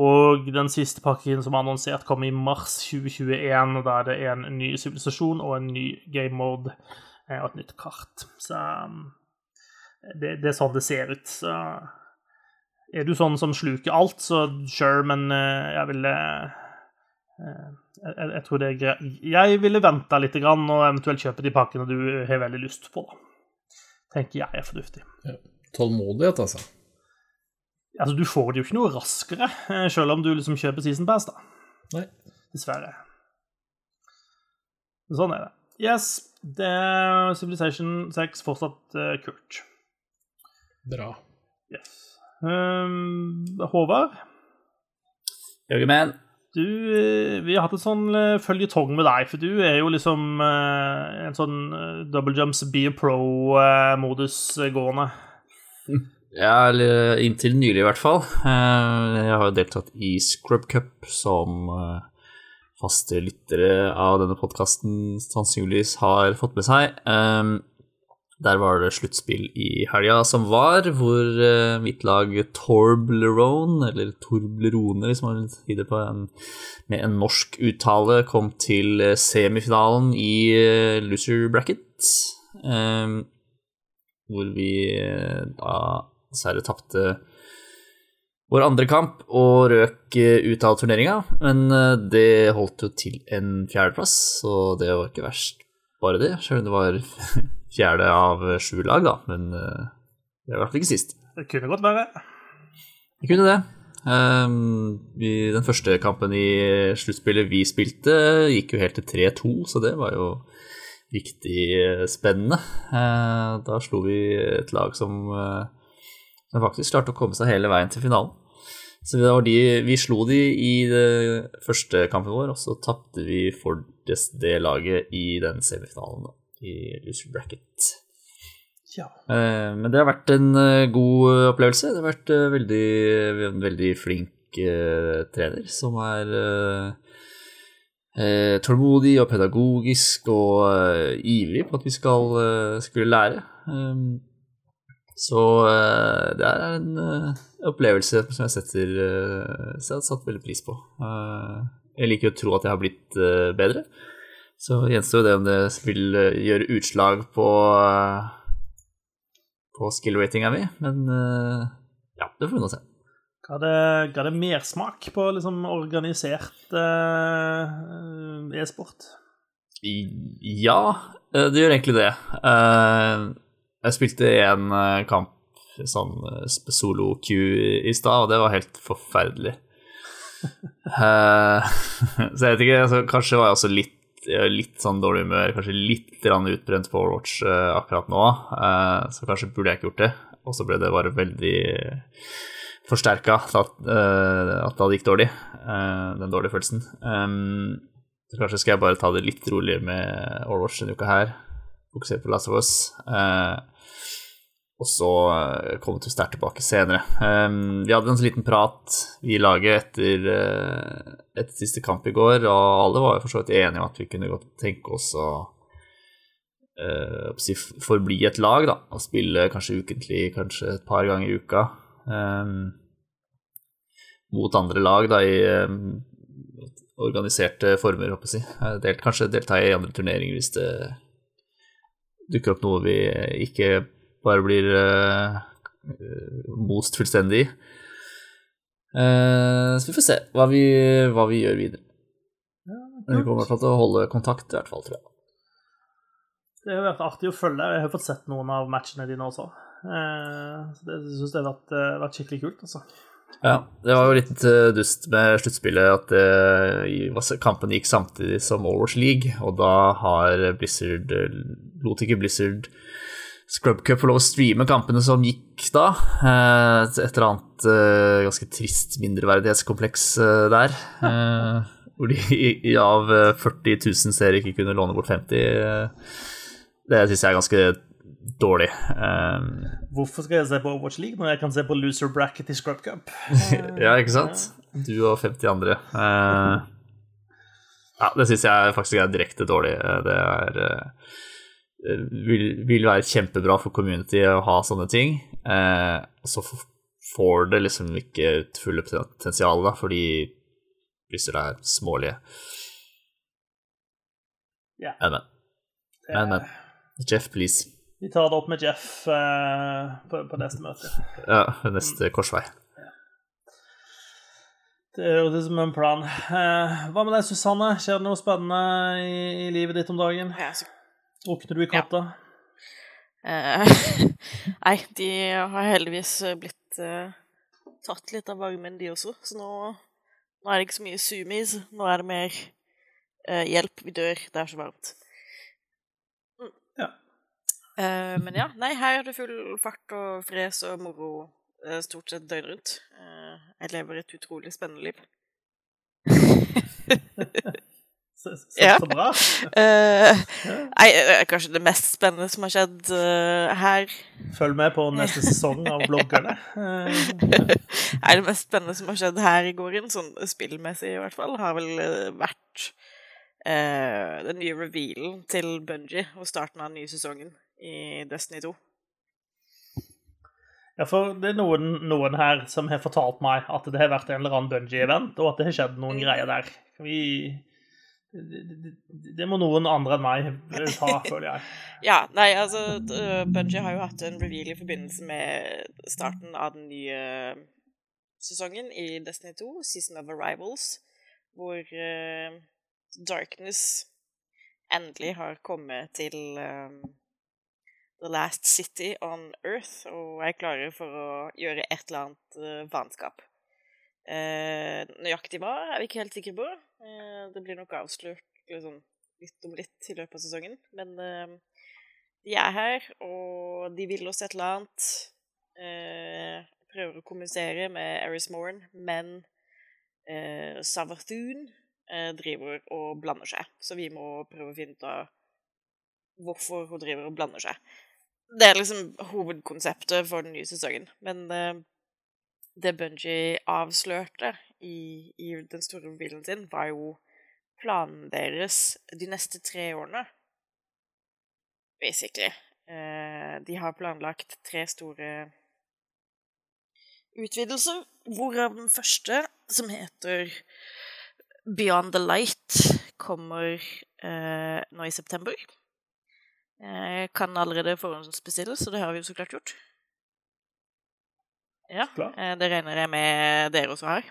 Og den siste pakken som er annonsert, kommer i mars 2021. og Da er det en ny sivilisasjon og en ny game mode eh, og et nytt kart. Så um, det, det er sånn det ser ut. Så er du sånn som sluker alt, så sure, men eh, jeg ville eh, jeg, jeg tror det er greit. Jeg ville venta litt grann, og eventuelt kjøpe de pakkene du har veldig lyst på. da. Tenker jeg er fornuftig.
Tålmodighet, altså.
Altså, Du får det jo ikke noe raskere, eh, selv om du liksom kjøper Season Pass, da.
Nei.
Dessverre. Sånn er det. Yes, det er Civilization 6 fortsatt uh, kult.
Bra.
Yes. Um, Håvard,
Jørgen,
du, eh, vi har hatt en sånn eh, føljetong med deg, for du er jo liksom uh, en sånn double jumps be a pro-modus gående.
Ja, eller inntil nylig i hvert fall. Eh, Jeg har jo deltatt i Scrub Cup, som faste lyttere av denne podkasten sannsynligvis har fått med seg. Der var det sluttspill i helga som var, hvor uh, mitt lag Torblerone, eller Torblerone, hvis man vil si det på en, med en norsk uttale, kom til eh, semifinalen i uh, loser bracket. Um, hvor vi uh, da dessverre tapte vår andre kamp og røk ut av turneringa. Men det holdt jo til en fjerdeplass, så det var ikke verst, bare det. Selv om det var fjerde av sju lag, da. Men eh, det var i hvert fall ikke sist.
Det kunne godt være.
Det kunne det. Um, vi, den første kampen i sluttspillet vi spilte, gikk jo helt til 3-2, så det var jo riktig eh, spennende. Uh, da slo vi et lag som, uh, som faktisk klarte å komme seg hele veien til finalen. Så de, vi slo de i det første kampen vår, og så tapte vi for det, det laget i den semifinalen, da, i loser bracket.
Ja.
Eh, Men det har vært en eh, god opplevelse. Det har vært eh, veldig, en veldig flink eh, trener som er eh, eh, tålmodig og pedagogisk og eh, ivrig på at vi skal eh, skulle lære. Um, så eh, det er en eh, opplevelse som jeg setter eh, så jeg har satt veldig pris på. Eh, jeg liker å tro at jeg har blitt eh, bedre. Så gjenstår det om det vil eh, gjøre utslag på eh, på skill-ratinga mi, men eh, ja, det får vi nå se.
Ga det, ga det mersmak på liksom organisert uh, e-sport?
Ja, det gjør egentlig det. Uh, Jeg spilte en kamp sånn eh, solo-Q i stad, og det var helt forferdelig. uh, Så jeg vet ikke, altså, kanskje var jeg også litt, litt sånn dårlig humør, kanskje litt utbrent på Overwatch eh, akkurat nå, eh, så kanskje burde jeg ikke gjort det. Og så ble det bare veldig forsterka at, eh, at det gikk dårlig, den dårlige følelsen. Um, så kanskje skal jeg bare ta det litt roligere med Overwatch denne uka her. Fokusere på Last of Us. Og så eh, komme til sterkt tilbake senere. Um, vi hadde en sånn liten prat i laget etter, eh, etter siste kamp i går, og alle var jo for så vidt enige om at vi kunne godt tenke oss å uh, forbli et lag, da. Og spille kanskje ukentlig, kanskje et par ganger i uka. Um, mot andre lag, da, i um, organiserte former, håper jeg å si. Delt, kanskje delta i andre turneringer hvis det dukker opp noe vi ikke bare blir uh, most fullstendig i. Eh, så vi får se hva vi, hva vi gjør videre. Men vi kommer i hvert fall til å holde kontakt, i hvert fall, tror jeg.
Det har vært artig å følge. Jeg har fått sett noen av matchene dine også. Uh, så det syns jeg har vært, vært skikkelig kult, altså.
Ja, det var jo litt dust med sluttspillet at eh, kampen gikk samtidig som Overwatch League, og da har Blizzard lot ikke Blizzard Scrub Cup får lov å streame kampene som gikk da. Eh, Et eller annet eh, ganske trist mindreverdighetskompleks eh, der. Hvor de av eh, 40 000 serier ikke kunne låne bort 50. eh, Det syns jeg er ganske dårlig.
Hvorfor skal jeg se på Overwatch League når jeg kan se på loser bracket i Scrub Cup?
Ja, ikke sant? Du og 50 andre. Ja, det syns jeg faktisk er direkte dårlig. Det er vil, vil være kjempebra for community å ha sånne ting. Eh, så får det liksom ikke fulle potensial, da, fordi Blizzard er smålige.
Ja.
Men, men. men, men. Jeff, please.
Vi tar det opp med Jeff eh, på, på neste møte.
Ja, neste korsvei.
Det høres ut som en plan. Eh, hva med deg, Susanne? Skjer det noe spennende i, i livet ditt om dagen?
Ja, så,
Drukner du i katta?
eh, nei, de har heldigvis blitt uh, tatt litt av varmen, de også. Så nå, nå er det ikke så mye zoomies. Nå er det mer uh, hjelp, vi dør, det er så varmt. Mm.
Ja.
Eh, men ja, nei, her er det full fart og fres og moro eh, stort sett døgnet rundt. Eh, jeg lever et utrolig spennende liv.
Så, så,
Ja.
så bra.
uh, nei, eh, kanskje det mest spennende som har skjedd uh, her
Følg med på neste sesong av bloggerne. Uh,
Nei, det mest spennende som har skjedd her i gården, sånn spillmessig i hvert fall, har vel vært den nye revealen til Bungie og starten av den nye sesongen i Destiny 2.
Ja, for det er noen, noen her som har fortalt meg at det har vært en eller annen Bungie-event, og at det har skjedd noen greier der. Kan vi det, det, det må noen andre enn meg ta, føler jeg.
Ja, nei, altså Bunji har jo hatt en reveal i forbindelse med starten av den nye sesongen i Destiny 2, Season of Arrivals, hvor uh, Darkness endelig har kommet til um, The Last City on Earth og er klare for å gjøre et eller annet uh, vanskap. Uh, nøyaktig hva er vi ikke helt sikre på. Eh, det blir nok avslørt liksom, litt om litt i løpet av sesongen. Men eh, de er her, og de vil oss et eller annet. Eh, prøver å kommunisere med Eris Moren, men Savathun driver og blander seg. Så vi må prøve å finne ut av hvorfor hun driver og blander seg. Det er liksom hovedkonseptet for den nye sesongen. Men det Bungie avslørte i, i den store mobilen sin, var jo planen deres de neste tre årene. Basically. Eh, de har planlagt tre store utvidelser, hvorav den første, som heter Beyond the Light, kommer eh, nå i september. Eh, kan allerede forhåndsbestille, så det har vi jo så klart gjort. Ja, eh, det regner jeg med dere også har.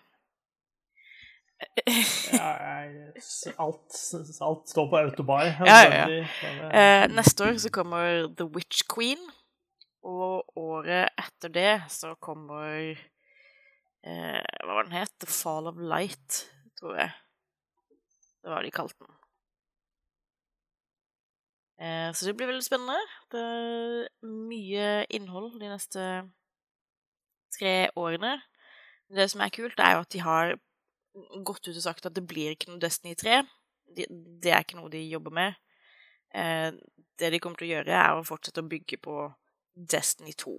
Ja, alt, alt står på autobuy.
Ja, ja, ja. Eh, neste år så kommer The Witch Queen, og året etter det så kommer eh, Hva var den het? The Fall of Light, tror jeg. Det var de kalte den. Eh, så det blir veldig spennende. Det er mye innhold de neste tre årene. Det som er kult, er jo at de har gått ut og sagt at det blir ikke noe Destiny 3. De, det er ikke noe de jobber med. Eh, det de kommer til å gjøre, er å fortsette å bygge på Destiny 2.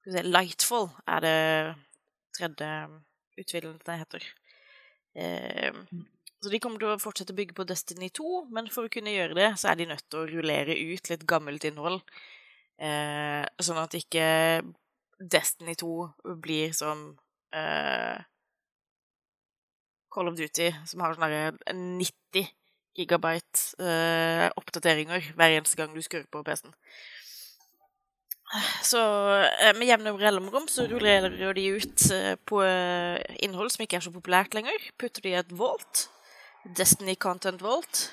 Skal vi se, Lightfall er det tredje utvidelsen det heter. Eh, så de kommer til å fortsette å bygge på Destiny 2, men for å kunne gjøre det, så er de nødt til å rullere ut litt gammelt innhold. Eh, sånn at ikke Destiny 2 blir som eh, Call of Duty, som har sånne der 90 gigabyte eh, oppdateringer hver eneste gang du skrur på PC-en. Så eh, med jevne mellomrom så rullerer de ut eh, på eh, innhold som ikke er så populært lenger. Putter de i et vault. Destiny Content Vault.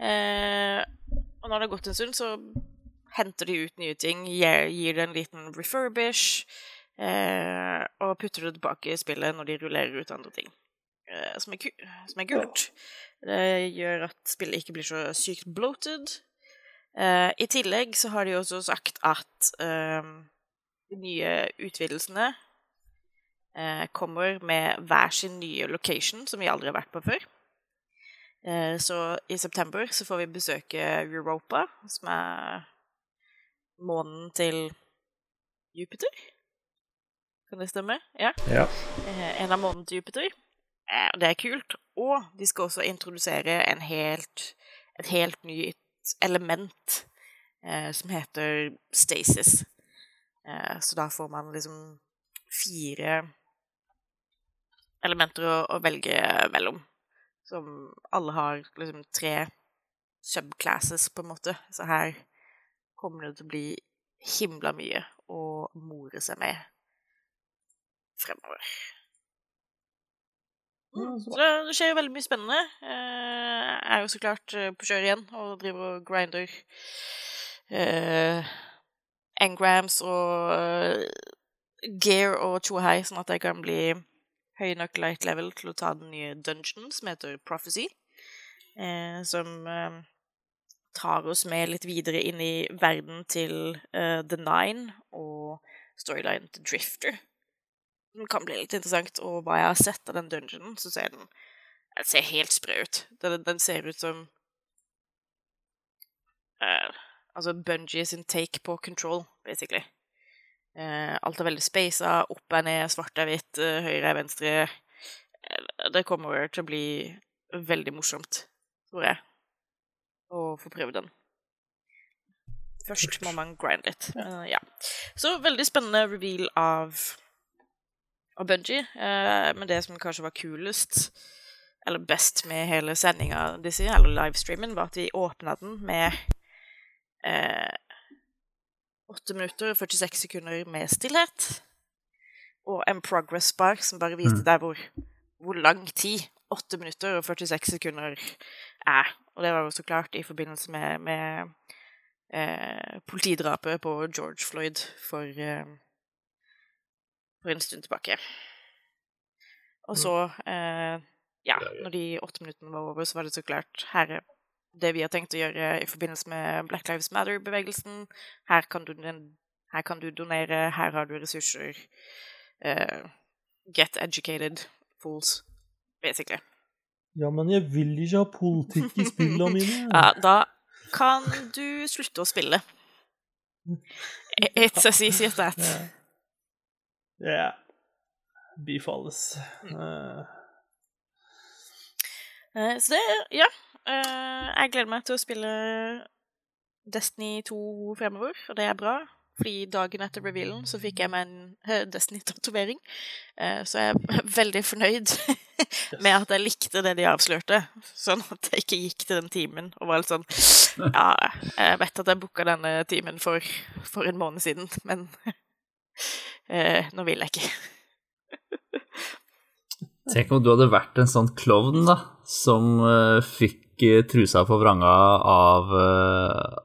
Eh, og når det har gått en stund, så henter de ut nye ting, gir, gir det en liten refurbish, eh, og putter det tilbake i spillet når de rullerer ut andre ting. Eh, som, er som er gult. Det gjør at spillet ikke blir så sykt bloated. Uh, I tillegg så har de også sagt at uh, de nye utvidelsene uh, kommer med hver sin nye location, som vi aldri har vært på før. Så i september så får vi besøke Europa, som er månen til Jupiter. Kan det stemme? Ja.
Ja.
En av månene til Jupiter. Eh, det er kult. Og de skal også introdusere en helt, et helt nytt element eh, som heter stasis. Eh, så da får man liksom fire elementer å, å velge mellom. Som alle har liksom tre subclasses, på en måte. Så her kommer det til å bli himla mye å more seg med fremover. Så det, skjer jo veldig mye spennende. Eh, jeg er jo så klart eh, på kjøret igjen og driver og grinder eh, engrams og eh, gear og tjohei, sånn at jeg kan bli høy nok light level til å ta den nye dungeon som heter Prophecy. Eh, som eh, tar oss med litt videre inn i verden til eh, The Nine og storyline til Drifter. Den kan bli litt interessant, og hva jeg har sett av den dungeonen, så ser den Den ser helt sprø ut. Den, den ser ut som uh, Altså Bungie sin take på control, basically. Uh, alt er veldig spasa. Opp er ned, svart er hvitt, uh, høyre er venstre. Det kommer til å bli veldig morsomt, tror jeg, å få prøve den. Først må man grinde litt. ja. Så veldig spennende reveal av, av Bungie. Eh, men det som kanskje var kulest, eller best med hele sendinga, eller livestreamen, var at de åpna den med eh, 8 minutter og 46 sekunder med stillhet. Og en progress bar som bare viste deg hvor, hvor lang tid 8 minutter og 46 sekunder er. Og det var jo så klart i forbindelse med, med eh, politidrapet på George Floyd for, eh, for en stund tilbake. Og så, eh, ja, når de åtte minuttene var over, så var det så klart her er det vi har tenkt å gjøre i forbindelse med Black Lives Matter-bevegelsen. Her, kan du her kan du donere, her har du ressurser. Eh, get educated, fools, basically.
Ja, men jeg vil ikke ha politikk i spillene mine.
Ja, da kan du slutte å spille. It's as easy as that.
Ja. Bifalles. Uh.
Eh, Så det, ja. eh, Jeg gleder meg til å spille Destiny 2 fremover, og det er bra. Fordi dagen etter revealen så fikk jeg meg en Destiny-tatovering. Eh, Så jeg er veldig fornøyd med at jeg likte det de avslørte. Sånn at jeg ikke gikk til den timen og var litt sånn Ja, jeg vet at jeg booka denne timen for, for en måned siden, men nå vil jeg ikke.
Tenk om du hadde vært en sånn klovn da, som eh, fikk eh, trusa på vranga av eh,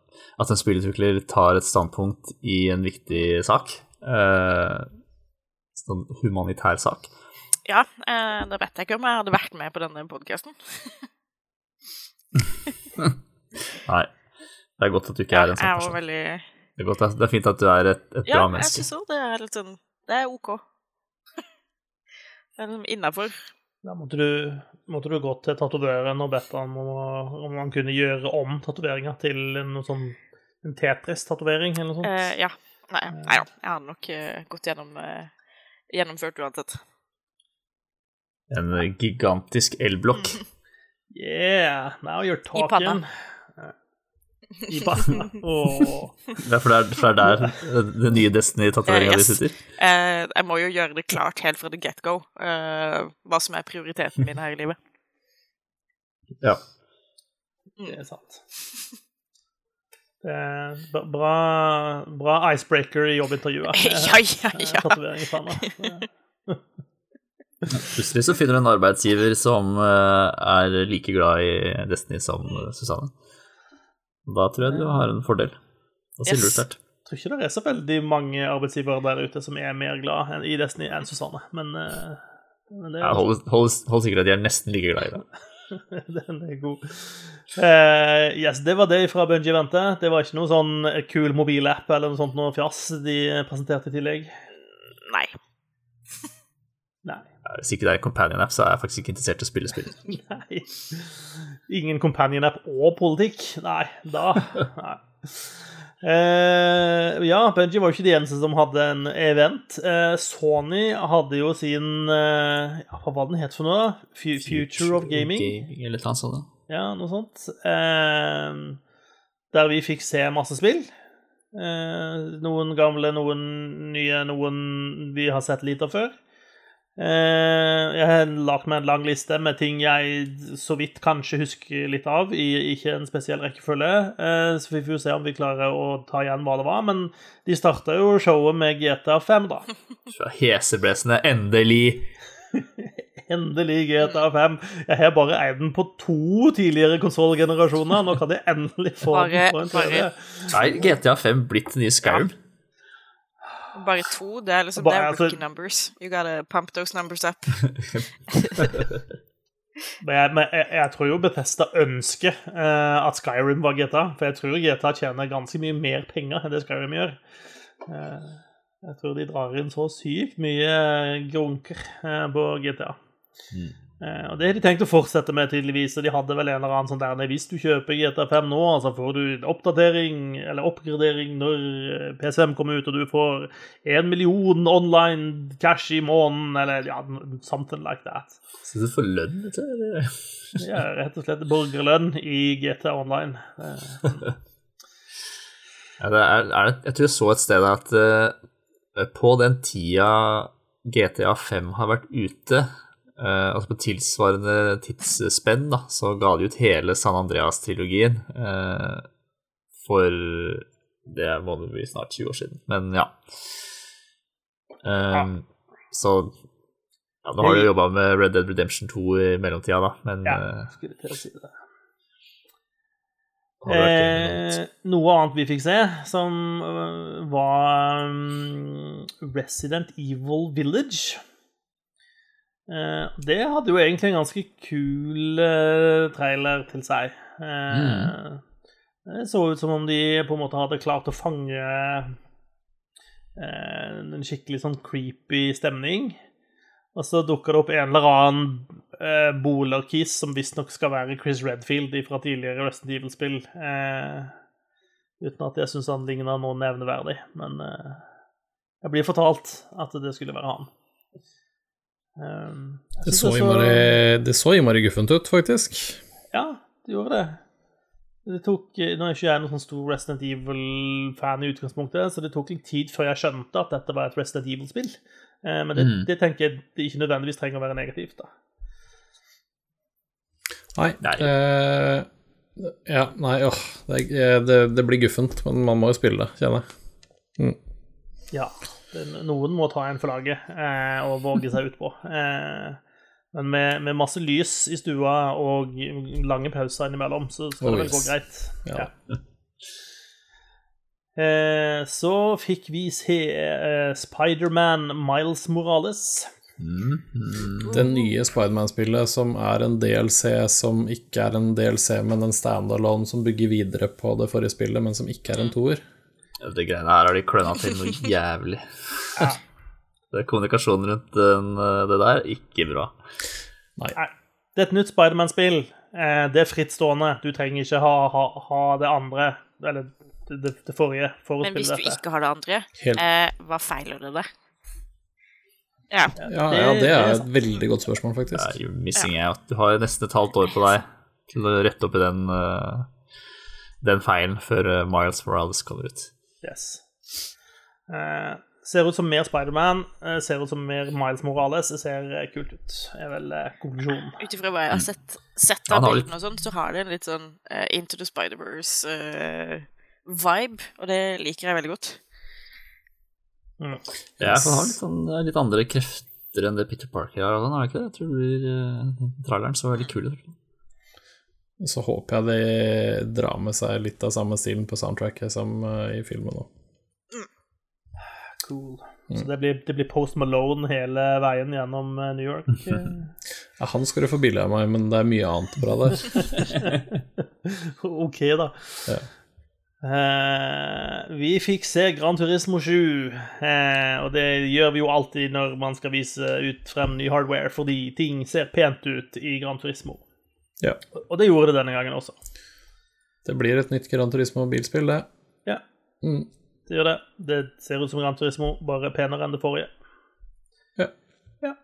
at en spillutvikler tar et standpunkt i en viktig sak. Eh, sånn humanitær sak.
Ja, eh, da vet jeg ikke om jeg hadde vært med på denne podkasten.
Nei. Det er godt at du ikke er en sånn person.
Jeg var
jo
veldig
Det er, godt, det er fint at du er et, et
Ja,
bra
jeg
menneske.
syns òg det er litt sånn Det er OK. Det er liksom innafor.
Da måtte du, måtte du gå til tatovøren og bedt ham om, om han kunne gjøre om tatoveringa til en noe sånn en Tetris-tatovering eller noe sånt.
Eh, ja. Nei, nei ja. Jeg hadde nok eh, gått gjennom eh, Gjennomført uansett.
En gigantisk elblokk.
Yeah, now you're talking. I panna. Åh.
banen. er for det er, for det er der eh, den nye Destiny-tatoveringa
Eh, yes.
di sitter.
Eh, jeg må jo gjøre det klart helt fra the get go eh, hva som er prioriteten min her i livet.
Ja.
Det er sant. Det er bra, bra icebreaker i jobbintervjuet.
ja, ja, ja.
Tatovering i panna.
Plutselig så finner du en arbeidsgiver som eh, er like glad i Destiny som Susanne. Da tror jeg du har en fordel. Da stiller
Yes.
du sterkt.
Jeg tror ikke det er så veldig mange arbeidsgivere der ute som er mer glad i Destiny enn Susanne, men, eh, men det
er... hold, hold, hold sikkert at de er nesten like glad i det.
Den er god. Uh, yes, det var det fra Bungie Vente. Det var ikke noe sånn kul mobilapp eller noe sånt noe fjas de presenterte i tillegg.
Nei.
Nei.
Hvis ikke det er en companion app, så er jeg faktisk ikke interessert i å spille spill.
Nei. Ingen companion app og politikk? Nei, da Nei. Uh, ja, Benji var jo ikke de eneste som hadde en event. Uh, Sony hadde jo sin uh, ja, Hva var den het for noe? da? Fu- Future of Gaming?
Eller noe sånt.
Ja, noe sånt. Eh, der vi fikk se masse spill. Eh, noen gamle, noen nye, noen vi har sett litt av før. Eh, jeg har lagt meg en lang liste med ting jeg så vidt kanskje husker litt av, i ikke en spesiell rekkefølge. Eh, så vi får se om vi klarer å ta igjen hva det var. Men de starta jo showet med GTA 5, da.
Så heseblesende, endelig.
Endelig GTA 5. Jeg har bare eid den på to tidligere konsollgenerasjoner. Nå kan jeg endelig få
Bare-
den på en TV.
bare-
Er GTA 5 blitt den nye Skyrim?
Bare to. Det er liksom
Bare,
det er
altså-
numbers. You gotta pump those numbers up.
Men jeg, men jeg, jeg tror jo Bethesda ønsker uh, at Skyrim var GTA, for jeg tror GTA tjener ganske mye mer penger enn det Skyrim gjør. Uh, jeg tror de drar inn så sykt mye grunker uh, på GTA. Eh, og Det har de tenkt å fortsette med, tydeligvis. Og de hadde vel en eller annen sånn der nei, Hvis du kjøper GTA5 nå, så får du oppdatering eller oppgradering når eh, PCM kommer ut, og du får en million online cash i måneden, eller ja, something like that.
Så du får lønn, til det?
Ja, rett og slett borgerlønn i GTA Online. Eh,
Ja, det er, er jeg tror jeg så et sted at uh, på den tida GTA 5 har vært ute, eh, altså på tilsvarende tidsspenn, da, så ga de ut hele San Andreas-trilogien uh, for Det må det bli snart 20 år siden, men ja. Um, Så ja, nå har du jobba med Red Dead Redemption 2 i mellomtida, da, men
ja,
eh,
skulle til å si det. Eh, noe annet vi fikk se, som var um, Resident Evil Village. Eh, det hadde jo egentlig en ganske kul eh, trailer til seg. Mm. Det så ut som om de på en måte hadde klart å fange eh, en skikkelig sånn creepy stemning. Og så dukker det opp en eller annen eh, bolerkis som visstnok skal være Chris Redfield fra tidligere Resident Evil-spill. Eh, uten at jeg syns han ligner noe nevneverdig. Men eh, jeg blir fortalt at det skulle være han. Eh, jeg
Det så innmari, det så innmari guffent ut, faktisk.
Ja, det gjorde det. Det tok, Nå er jeg ikke jeg noen sånn stor Resident Evil-fan i utgangspunktet, så det tok litt tid før jeg skjønte at dette var et Resident Evil-spill. Eh, men det,
mm.
det tenker jeg det ikke nødvendigvis trenger å være negativt. da.
Nei.
Nei.
eh, ja, nei, åh. Det, er- det, det blir guffent, men man må jo spille det, kjenner jeg.
Ja, det, noen må ta en for laget eh, og våge seg utpå. Eh, men med, med masse lys i stua og lange pauser innimellom, så skal
Oh,
det vel gå greit.
Ja.
Eh, så fikk vi se eh, Spiderman Miles Morales.
Det nye Spiderman-spillet som er en DLC som ikke er en DLC, men en standalone som bygger videre på det forrige spillet, men som ikke er en toer.
Ja, Det greiene her har de kløna til noe jævlig. Det er kommunikasjonen rundt den, eh, det der, ikke bra.
Nei. Det er et nytt Spiderman-spill. Eh, det er frittstående. Du trenger ikke ha, ha, ha det andre, eller det, det, det forrige, for å
Men hvis du ikke har det andre, eh, hva feiler det deg? Ja.
Ja,
det-
ja, det
er
et veldig godt spørsmål, faktisk.
er jo missing out. Du har nesten et halvt år på deg til å rette opp i den, eh, den feilen før Miles Morales kommer ut.
Yes. Eh, ser ut som mer Spiderman, eh, ser ut som mer Miles Morales. Det ser eh, kult ut, er vel eh, konklusjonen.
Ut ifra hva jeg har sett, sett av bildene og sånn, så har det en litt sånn eh, Into the Spider-Verse-vibe, og det liker jeg veldig godt.
Ja, for han har litt, sånn, eh, litt andre krefter enn det Peter Parker har. og sånn, Har det ikke det? Jeg tror det blir, eh, traileren så veldig kul ut.
Og så håper jeg de drar med seg litt av samme stilen på soundtracket som eh, i filmen òg.
Cool. Så det blir, det blir Post Malone hele veien gjennom eh, New York. eh.
Ja, han skal du få bilde av meg, men det er mye annet bra der.
OK, da.
Ja.
Uh, vi fikk se Gran Turismo 7, uh, og det gjør vi jo alltid når man skal vise ut frem ny hardware, fordi ting ser pent ut i Gran Turismo.
Ja.
Og det gjorde det denne gangen også.
Det blir et nytt Gran Turismo-bilspill, det.
Ja,
Mm.
det gjør det. Det ser ut som Gran Turismo, bare penere enn det forrige.
Ja.
Ja.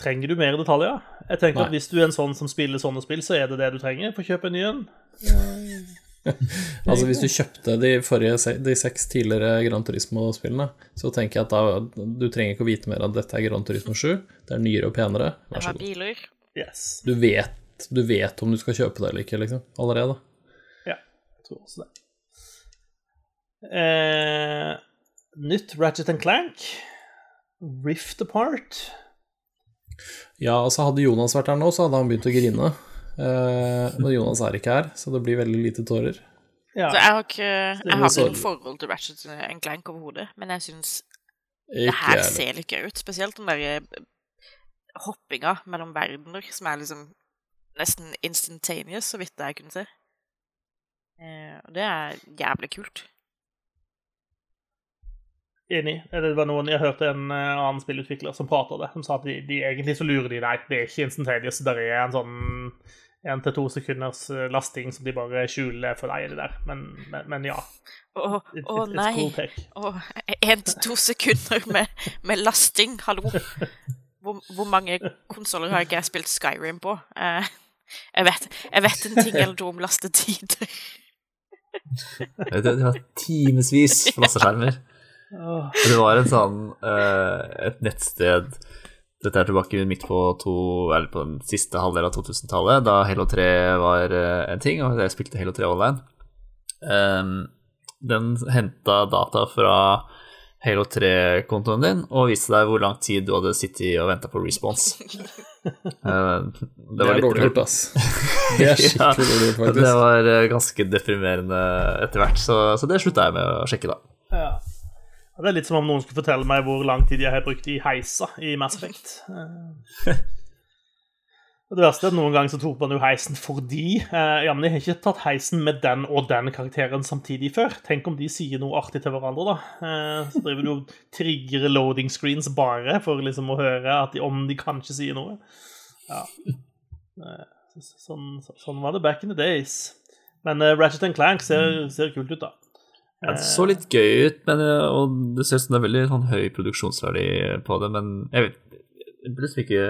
Trenger du mer detaljer? Jeg tenker at Hvis du er en sånn som spiller sånne spill, så er det det du trenger. for å kjøpe en ny en.
Altså Hvis du kjøpte de forrige de seks tidligere Gran Turismo-spillene, så tenker jeg at da du trenger ikke å vite mer at dette er Gran Turismo 7. Det er nyere og penere. Vær så god.
biler.
Yes.
Du vet, du vet om du skal kjøpe det eller ikke, liksom. Allerede.
Ja, jeg tror også det. Eh, nytt Ratchet and Clank. Rift Apart.
Ja, altså Hadde Jonas vært her nå, så hadde han begynt å grine. Eh, men Jonas er ikke her, så det blir veldig lite tårer.
Ja,
Så jeg har ikke Jeg har ikke noe forhold til Ratchet and Clank overhodet, men jeg syns det her ser litt gøy ut. Spesielt den derre hoppinga mellom verdener, som er liksom nesten instantaneous, så vidt jeg kunne se. Eh, og det er jævlig kult.
Enig. Det var noen, Jeg hørte en eh, annen spillutvikler som prata det, som sa at de, de egentlig så lurer de deg. Det er ikke instantaneous. Det er en sånn én til to sekunders eh, lasting som de bare skjuler for deg. det der. Men, men, men ja.
Å
oh, oh,
nei.
cool.
Å, en til to sekunder med, med lasting, hallo. Hvor, hvor mange konsoller har ikke jeg spilt Skyrim på? Eh, jeg, vet, jeg vet en ting eller to om lastetider.
Det, har timevis på
lasteskjermer
Det var en sånn eh, et nettsted Dette er tilbake midt på, to, eller på den siste halvdel av 2000-tallet, da Halo 3 var eh, en ting, og jeg spilte Halo 3 online. Ehm, den henta data fra Halo 3-kontoen din og viste deg hvor lang tid du hadde sittet og venta på response. Eh,
Det, er dårlig gjort, ass. Det er skikkelig dårlig gjort,
Det var eh, ganske deprimerende etter hvert, så, så det slutta jeg med å sjekke, da.
ja. Det er litt som om noen skulle fortelle meg hvor lang tid jeg har brukt i heisa i Mass Effect. Eh, Og det verste er at noen ganger så tok man jo heisen fordi eh, Ja, men jeg har ikke tatt heisen med den og den karakteren samtidig før. Tenk om de sier noe artig til hverandre, da. Eh, så driver du og trigger loading screens bare for liksom å høre at de, om de kanskje sier noe. Ja. Eh, sånn, sånn var det back in the days. Men eh, Ratchet and Clank ser, ser kult ut, da.
Ja, det så litt gøy ut, men, eh, og det ser ut som det er veldig sånn, høy produksjonsverdi på det, men jeg vet liksom ikke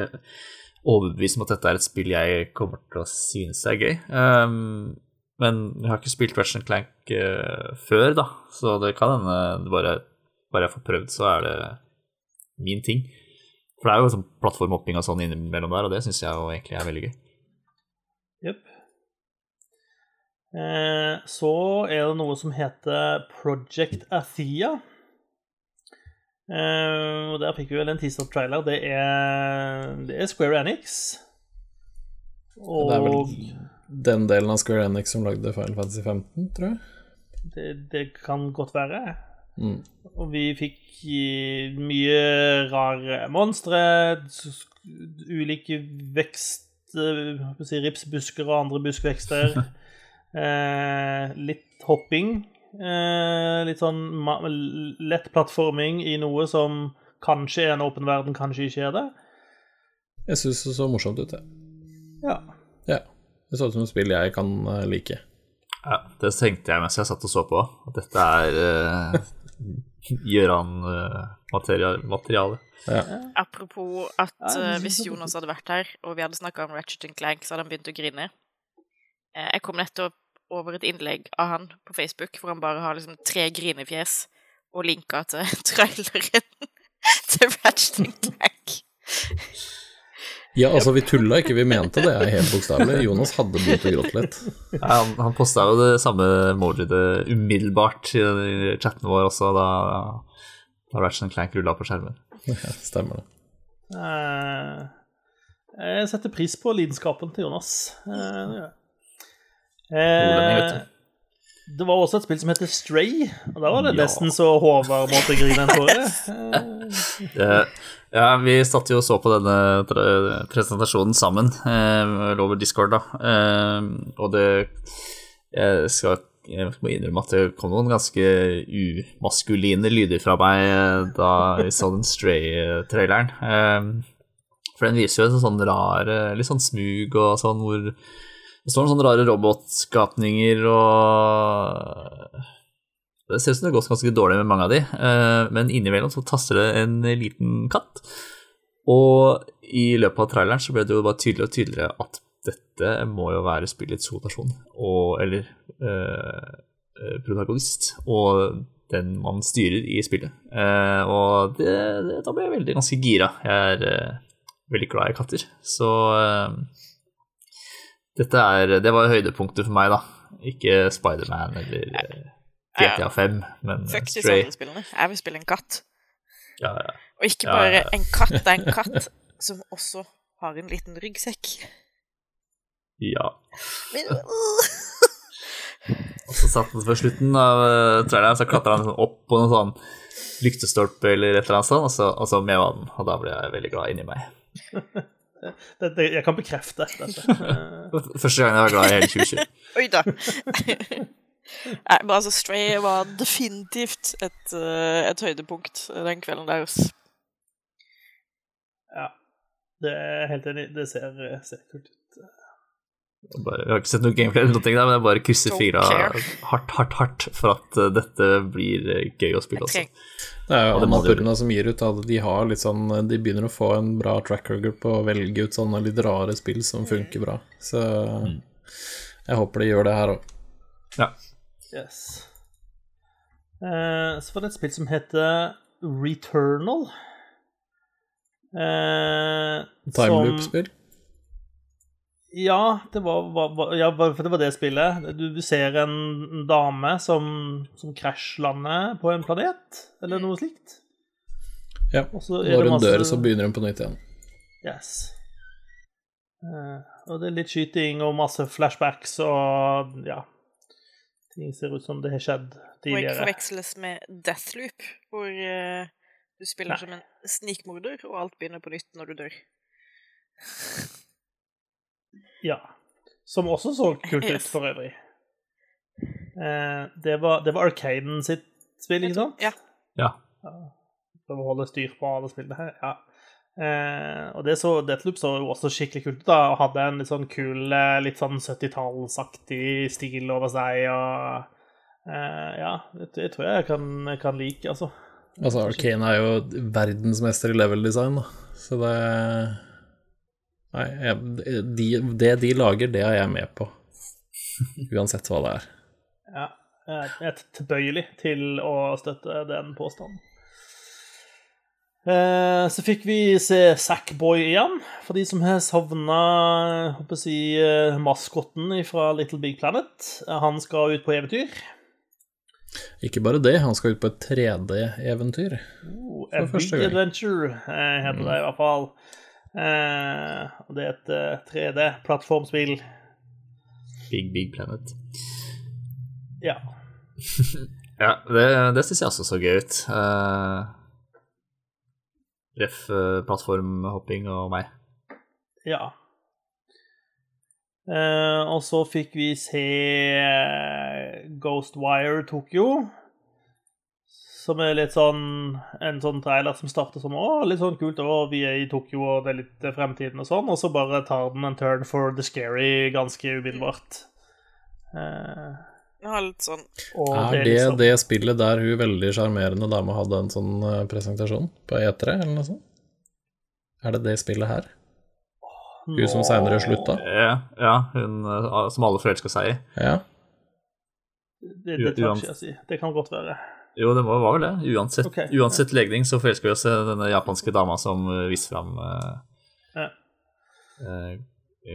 overbevist om at dette er et spill jeg kommer til å synes er gøy. Um, men jeg har ikke spilt Ratchet Clank uh, før, da, så det kan hende bare, bare jeg får prøvd, så er det min ting. For det er jo sånn plattformhopping og sånn innimellom der, og det syns jeg jo egentlig er veldig gøy.
Jepp. Eh, så er det noe som heter Project Athea. Eh, og Der fikk vi vel en teaser-trailer. Det, er- det er Square Enix. Og
Det er vel den delen av Square Enix som lagde Final Fantasy 15, tror jeg.
det, det kan godt være.
Mm.
Og vi fikk eh, mye rare monstre, ulike vekst... eh, si, Ripsbusker og andre buskvekster. Eh, litt hopping. Eh, litt sånn lett plattforming i noe som kanskje er en åpen verden, kanskje ikke er det.
Jeg syns det så morsomt ut, det.
Ja.
Ja. Det så ut som et spill jeg kan eh, like.
Ja, det tenkte jeg mens jeg satt og så på, at dette er uh, Gjøran-materiale.
Ja.
Apropos at eh,
synes
hvis Jonas hadde vært her, og vi hadde snakka om Ratchet Clank, så hadde han begynt å grine. Eh, jeg kom nettopp over et innlegg av han på Facebook hvor han bare har liksom tre grinefjes og linka til traileren til Ratchet Clank.
ja, altså, vi tulla ikke, vi mente det er helt bokstavelig. Jonas hadde begynt å gråte litt.
Ja, han, han posta jo det samme emojiet umiddelbart i i chatten vår også, da, da Ratchet Clank rulla på skjermen.
Ja, Stemmer det.
Eh, jeg setter pris på lidenskapen til Jonas. Eh, det gjør jeg. Eh, det var også et spill som heter Stray, og da var det
Ja.
nesten så Håvard måtte grine en tåre.
Ja, vi satt jo og så på denne pre- presentasjonen sammen eh, over Discord, da. Eh, og det Jeg skal jeg må innrømme at det kom noen ganske umaskuline lyder fra meg eh, da vi så den Stray-traileren. Eh, for den viser jo en sånn rar eh, Litt sånn smug og sånn hvor det står noen sånne rare robotskapninger og Det ser ut som det har gått ganske dårlig med mange av de, eh, men innimellom så taster det en liten katt. Og i løpet av traileren så ble det jo bare tydeligere og tydeligere at dette må jo være spillets hovedperson, eller eh, eh, protagonist, og den man styrer i spillet. Eh, og det, det, da ble jeg veldig ganske gira. Jeg er eh, veldig glad i katter, så eh, dette er Det var høydepunktet for meg, da. Ikke Spiderman eller eh, GTA 5, men
Fuck
Stray.
andre spillene. Jeg vil spille en katt.
Ja, ja.
Og ikke bare
ja.
en katt, det er en katt som også har en liten ryggsekk.
ja.
Men,
Og så satt han på slutten av eh, traileren, så klatra han sånn opp på noen sånn lyktestolpe eller et eller annet sånt, og så, og så meva den, og da ble jeg veldig glad inni meg.
det, det, jeg kan bekrefte dette. Eh,
Første gang jeg var glad i hele 2020.
oi da. Nei, men altså, Stray var definitivt et, eh, et høydepunkt den kvelden der.
Ja. Det er helt enig. Det ser, ser kult ut.
Bare, jeg har ikke sett noe gameplay, eller noe der, men jeg bare krysser fingra hardt, hardt, hardt for at eh, dette blir eh, gøy å spille også.
Det er jo Annapurna som gir ut, at de har litt sånn De begynner å få en bra track record på å velge ut sånne litt rare spill som funker bra. Så jeg håper de gjør det her òg.
Ja.
Yes. Eh, så var det et spill som heter Returnal. Eh,
Timeloop-spill.
Ja, det var, var, ja, for det var det spillet. Du, du ser en dame som, som krasjlander på en planet, eller noe slikt.
Ja.
Og
Når
det
hun
masse-
dør, så begynner hun på nytt igjen.
Yes. Uh, og det er litt skyting og masse flashbacks og ja Ting ser ut som det har skjedd
Og ikke
tidligere.
forveksles med Deathloop, hvor uh, du spiller
Nei.
som en snikmorder, og alt begynner på nytt når du dør.
Ja. Som også så kult ut,
Yes.
for øvrig. Eh, det var, det var Arcaden sitt spill, ikke sant?
Ja.
Ja.
Prøve å holde styr på alle spillene her. Ja. Eh, og det så, Deathloop så jo også skikkelig kult ut, da, og hadde en litt sånn kul, eh, litt sånn 70-tallsaktig stil over seg, og eh, ja, det, det tror jeg jeg kan, kan like, altså.
Altså, Arcane er jo verdensmester i level design, da. Så det Nei, jeg, de, det de lager, det er jeg med på. Uansett hva det er.
Ja, jeg er tilbøyelig til å støtte den påstanden. Eh, Så fikk vi se Sackboy igjen, for de som har savna si, eh, maskotten fra Little Big Planet. Han skal ut på eventyr.
Ikke bare det, han skal ut på et 3D-eventyr.
Oh,
For
A Big
første gang.
Adventure eh, heter det i hvert fall. Eh, og det er et uh, 3D-plattformspill.
Big, big planet.
Ja.
Ja, det, det syns jeg også så gøy ut. Uh, ref eh, plattformhopping og meg.
Ja. Eh, og så fikk vi se Ghostwire Tokyo. Som er litt sånn en sånn trailer som starter som Å, litt sånn kult, å, vi er i Tokyo, og det er litt eh, fremtiden og sånn. Og så bare tar den en turn for the scary ganske umiddelbart.
Uh, ja, litt sånn
og
Er det
liksom-
det spillet der hun veldig sjarmerende dame hadde en sånn eh, presentasjon på E3, eller noe sånt? Er det det spillet her? Hun som seinere slutta?
Ja, ja hun som alle forelska seg i.
Ja.
Det, det, tør ikke jeg si. Det kan godt være.
Jo, det var vel det. Uansett,
okay.
uansett legning så forelsker vi oss i denne japanske dama som viser viste fram uh,
Ja.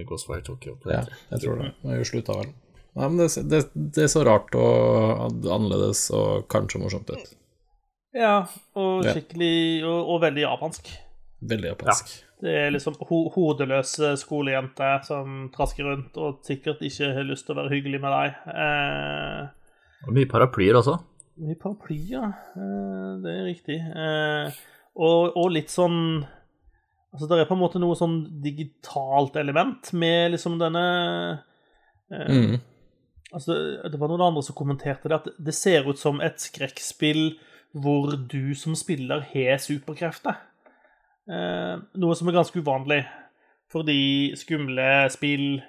Ghostfire Tokyo.
Ja, jeg tror det. Hun slutta vel. Nei, men det, det, det så rart og annerledes og kanskje morsomt ut.
Ja, og skikkelig Og, og veldig japansk.
Veldig japansk.
Det er liksom ho hodeløse skolejenter som trasker rundt og sikkert ikke har lyst til å være hyggelig med deg. Eh,
Og mye paraplyer også.
Mye paraplyer, eh, det er riktig. Eh, og, og litt sånn Altså, det er på en måte noe sånn digitalt element med liksom denne eh,
Mm.
Altså, det var noen andre som kommenterte det, at det ser ut som et skrekkspill hvor du som spiller har superkrefter. Noe som er ganske uvanlig, fordi skumle spill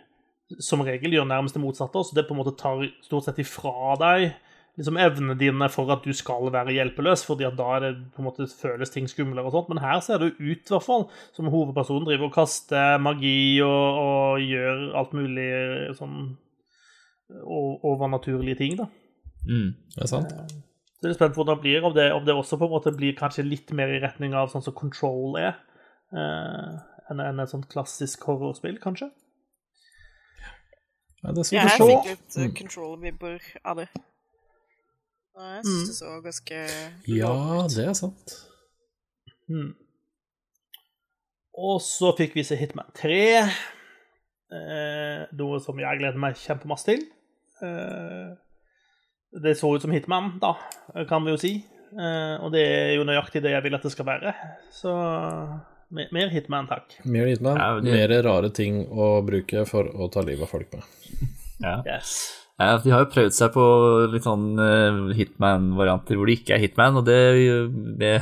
som regel gjør nærmest det motsatte, så det på en måte tar stort sett ifra deg liksom evnene dine for at du skal være hjelpeløs, fordi at da er det på en måte føles ting skumlere og sånt. Men her ser det ut, i hvert fall, som hovedpersonen driver og kaster magi og, og gjør alt mulig sånn overnaturlige ting, da.
Mm.
Det er sant.
Så jeg er spent på hvordan det blir, om det, om det også på en måte blir kanskje litt mer i retning av sånn som Control er, eh, enn en et sånt klassisk horrorspill, kanskje.
Ja, det skal
Jeg
det
har
så.
fikk litt
Mm.
control-vibber av det. Og jeg syns det så ganske
Ja,
lovende ut.
det er sant.
Mm. Og så fikk vi se Hitman 3, eh, noe som jeg gleder meg kjempemasse til. Eh, det så ut som Hitman, da, kan vi jo si. Eh, og det er jo nøyaktig det jeg vil at det skal være. Så mer, mer Hitman, takk.
Mer Hitman,
Ja, det-
mer rare ting å bruke for å ta livet av folk med.
Ja.
Yes.
Ja, de har jo prøvd seg på litt sånn eh, Hitman-varianter hvor det ikke er Hitman, og det, det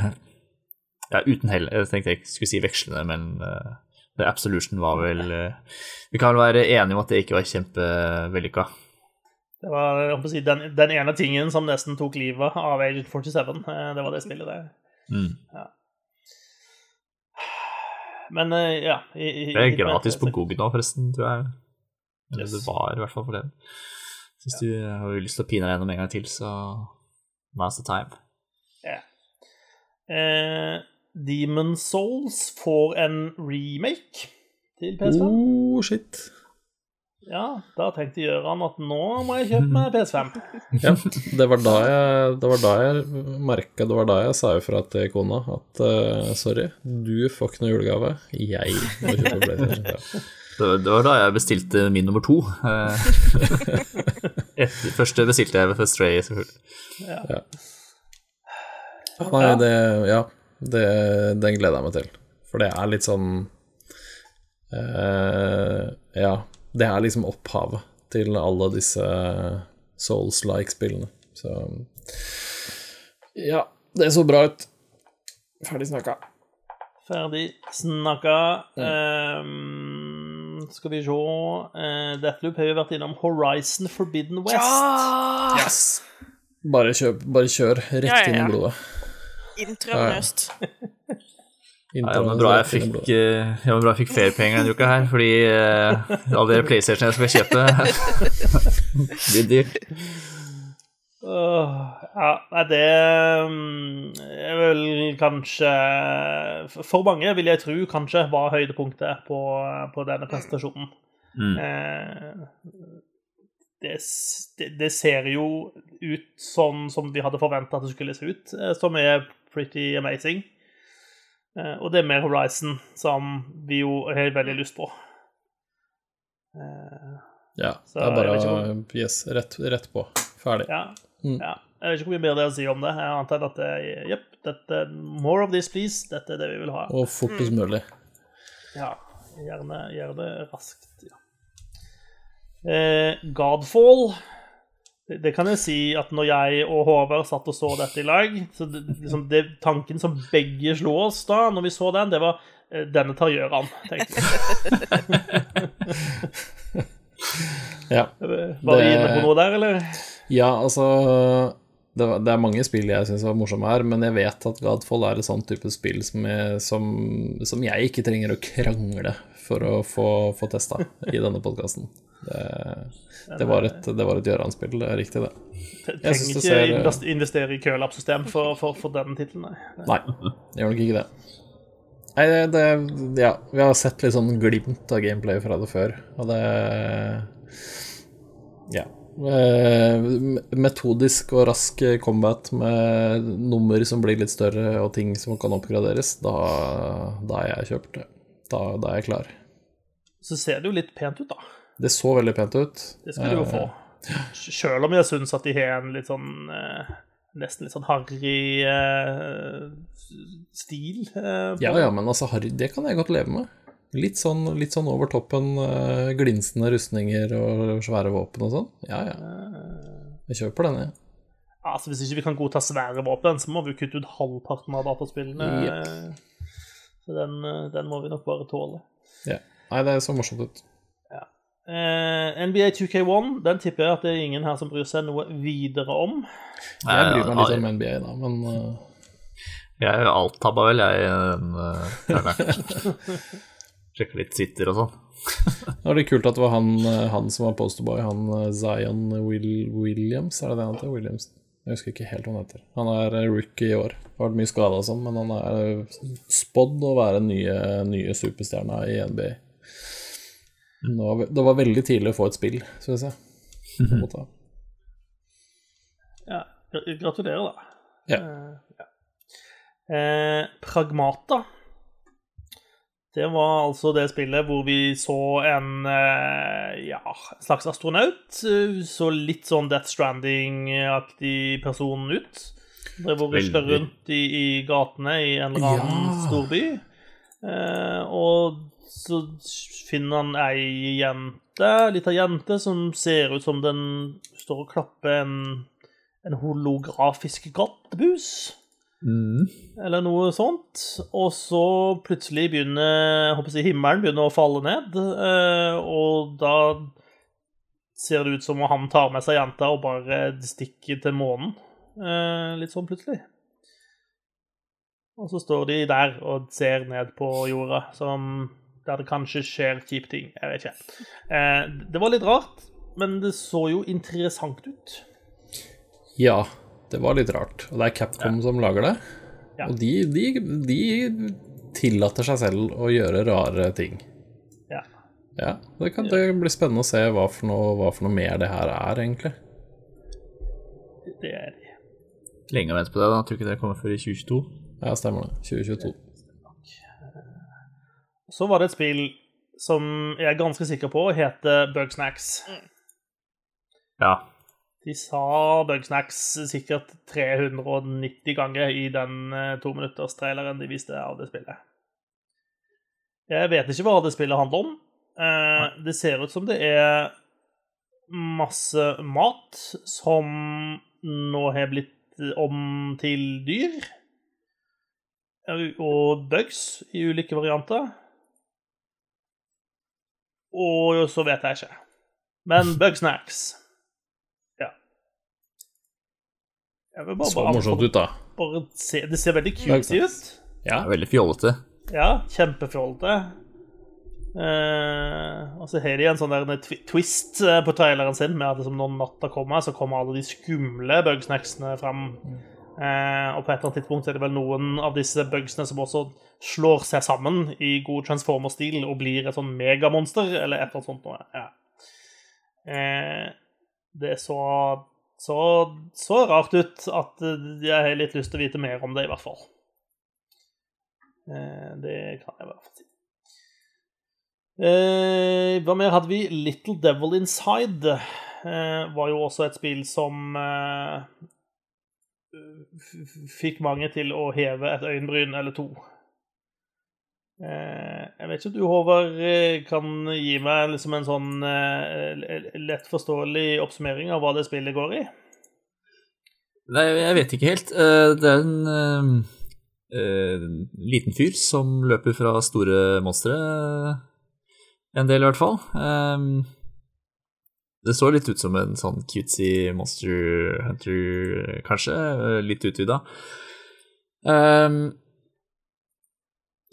Ja, uten hell. Jeg tenkte jeg skulle si vekslende, men uh, The Absolution var vel uh, Vi kan vel være enige om at det ikke var kjempevellykka.
Det var jeg håper å si, den, den ene tingen som nesten tok livet av Agent 47. eh, Det var det spillet der.
Mm.
Men uh, ja i, i,
Det er gratis på Google nå, forresten, tror jeg. Eller
Yes.
det var i hvert fall for den. Hvis du har lyst til å pine deg gjennom en gang til, så now's the time.
Eh, Demon Souls får en remake til PS5.
Oh, shit.
Ja, da tenkte Gøran at nå må jeg kjøpe meg PS5.
Ja, det var da jeg, det var da jeg merka Det var da jeg sa ifra til kona at uh, sorry, du får ikke noe julegave. Jeg må kjøpe PlayStation 5.
Det var, det var da jeg bestilte min nummer to. Etter, første bestilte jeg for Stray, selvfølgelig.
Nei, det Ja, det, den gleder jeg meg til. For det er litt sånn uh, Ja, det er liksom opphavet til alle disse Souls-like-spillene. Så Ja, det så bra ut. Ferdig snakka.
Ferdig snakka. Ehm, skal vi se uh, Deathloop har jo vært innom Horizon Forbidden West.
Ja!
Yes! Bare, kjøp, bare kjør rett
Ja, ja,
inn i blodet.
Intravenøst.
Ja, ja, men bra jeg fikk, eh, men bra jeg fikk feriepenger denne uka her, fordi uh, alle dere PlayStation jeg skal kjøpe blir dyrt.
Ja, det mm, er vel kanskje For mange vil jeg tro kanskje var høydepunktet på, på denne presentasjonen.
Mm.
Eh, det, det, ser jo ut sånn som vi hadde forventa at det skulle se ut, eh, som er pretty amazing. Eh, og det er mer Horizon, som vi jo har veldig lyst på.
Ja,
Så
det er bare
ikke
Yes, rett, rett på. Ferdig.
Ja.
Mm.
ja. Jeg vet ikke hvor mye mer det er å si om det. Jeg antar at det, jepp, dette More of this, please. Dette er det vi vil ha.
Og fortest mulig.
Ja, gjerne, gjerne raskt. Ja. Eh, Godfall det, det kan jeg si at når jeg og Håvard satt og så dette i lag så det, liksom det, Tanken som begge slo oss da når vi så den, det var eh, 'Denne tar Gjøran', tenkte vi.
Ja.
Var vi inne på noe der, eller?
Ja, altså det, er mange spill jeg syns var morsomme her, men jeg vet at Godfall er et sånt type spill som jeg, som, som jeg ikke trenger å krangle for å få, få testa i denne podkasten. Det, det, var et- det var et Gjøran-spill, det er riktig, det. Jeg
Trenger ikke
ser-
invest- investere i kølappsystem for, for, for den tittelen, nei.
Nei, gjør nok ikke det. Nei, det, det Ja, vi har sett litt sånn glimt av gameplay fra det før, og det Ja. Eh, metodisk og rask combat med nummer som blir litt større, og ting som kan oppgraderes, da, da er jeg kjøpt. Da, da er jeg klar.
Så ser det jo litt pent ut, da.
Det så veldig pent ut.
Det skal du jo
Eh,
få. Sjøl om jeg syns at de har en litt sånn eh, Nesten litt sånn harry eh, stil. eh,
Ja, ja, men altså, Harry, det kan jeg godt leve med. Litt sånn, litt sånn over toppen, eh, glinsende rustninger og svære våpen og sånn. Ja, ja. Jeg kjøper den, jeg.
Altså, Hvis ikke vi kan godta svære våpen, så må vi jo kutte ut halvparten av dataspillene.
Yep.
Så den, eh, den må vi nok bare tåle.
Ja. Nei, det så morsomt ut.
Eh, NBA 2K1 den tipper jeg at det er ingen her som bryr seg noe videre om.
Jeg bryr meg litt
Eh,
om NBA, da, men uh...
Jeg alt-tabba vel, jeg, uh, Sjekka litt sitter og sånn.
det var litt kult at det var han, eh, han som var posterboy, han eh, Zion Will Williams, er det det han heter? Williams? Jeg husker ikke helt hva han heter. Han er eh, rookie i år. Har vært mye skada og sånn, men han er spådd å være nye, nye superstjerna i NBA. Det var, det var veldig tidlig å få et spill, syns jeg. En.
Ja, gratulerer, da.
Ja.
Eh, ja. Eh, Pragmata. Det var altså det spillet hvor vi så en eh, ja, slags astronaut. eh, Så litt sånn Death Stranding-aktig person ut. Drev og rusla rundt i, i gatene i en eller annen
Ja.
storby. Eh, og så finner han ei jente, lita jente, som ser ut som den står og klapper en, en holografisk gattebus.
Mm.
Eller noe sånt. Og så plutselig begynner håper jeg, himmelen begynner å falle ned, eh, og da ser det ut som om han tar med seg jenta og bare stikker til månen. Eh, litt sånn plutselig. Og så står de der og ser ned på jorda, som der det kanskje skjer kjipe ting. Jeg vet ikke. Eh, det var litt rart, men det så jo interessant ut.
Ja, det var litt rart. Og det er Capcom som lager det.
Ja.
Og de, de, de tillater seg selv å gjøre rare ting.
Ja.
Ja, det kan det bli spennende å se hva for, noe, hva for noe mer det her er, egentlig.
Det er de.
Lenge å vente på det. da Jeg tror ikke det kommer før i 2022.
Ja, stemmer det. 2022.
Så var det et spill som jeg er ganske sikker på heter Bugsnacks.
Ja.
De sa Bugsnacks sikkert 390 ganger i den eh, tominutterstraileren de viste av det spillet. Jeg vet ikke hva det spillet handler om. Eh, det ser ut som det er masse mat som nå har blitt om til dyr. Og bugs i ulike varianter. Og så vet jeg ikke. Men Bugsnacks Ja. Jeg vil bare,
Så morsomt ut, da.
bare se Det ser veldig cutesy ut.
Ja,
Det er veldig fjollete.
Ja, kjempefjollete. Uh, og så har de en sånn der en twist eh, på traileren sin med at liksom, når natta kommer, så kommer alle de skumle bugsnacksene fram. Uh, og på et eller annet tidspunkt er det vel noen av disse bugsene som også slår seg sammen i god transformer-stil og blir et sånn megamonster, eller et eller annet sånt noe. Ja. Uh, det så, så så rart ut at eh, jeg har litt lyst til å vite mer om det, i hvert fall. Eh, det kan jeg i hvert fall si. Eh, hva mer hadde vi? Little Devil Inside var jo også et spill som fikk mange til å heve et øyenbryn eller to. Eh, jeg vet ikke om du, Håvard, eh, kan gi meg liksom en sånn eh, lett forståelig oppsummering av hva det spillet går i?
Nei, jeg vet ikke helt. Det er en eh, liten fyr som løper fra store monstre. En del, i hvert fall. Um, Det så litt ut som en sånn cutesy Monster Hunter, kanskje. Litt utvida.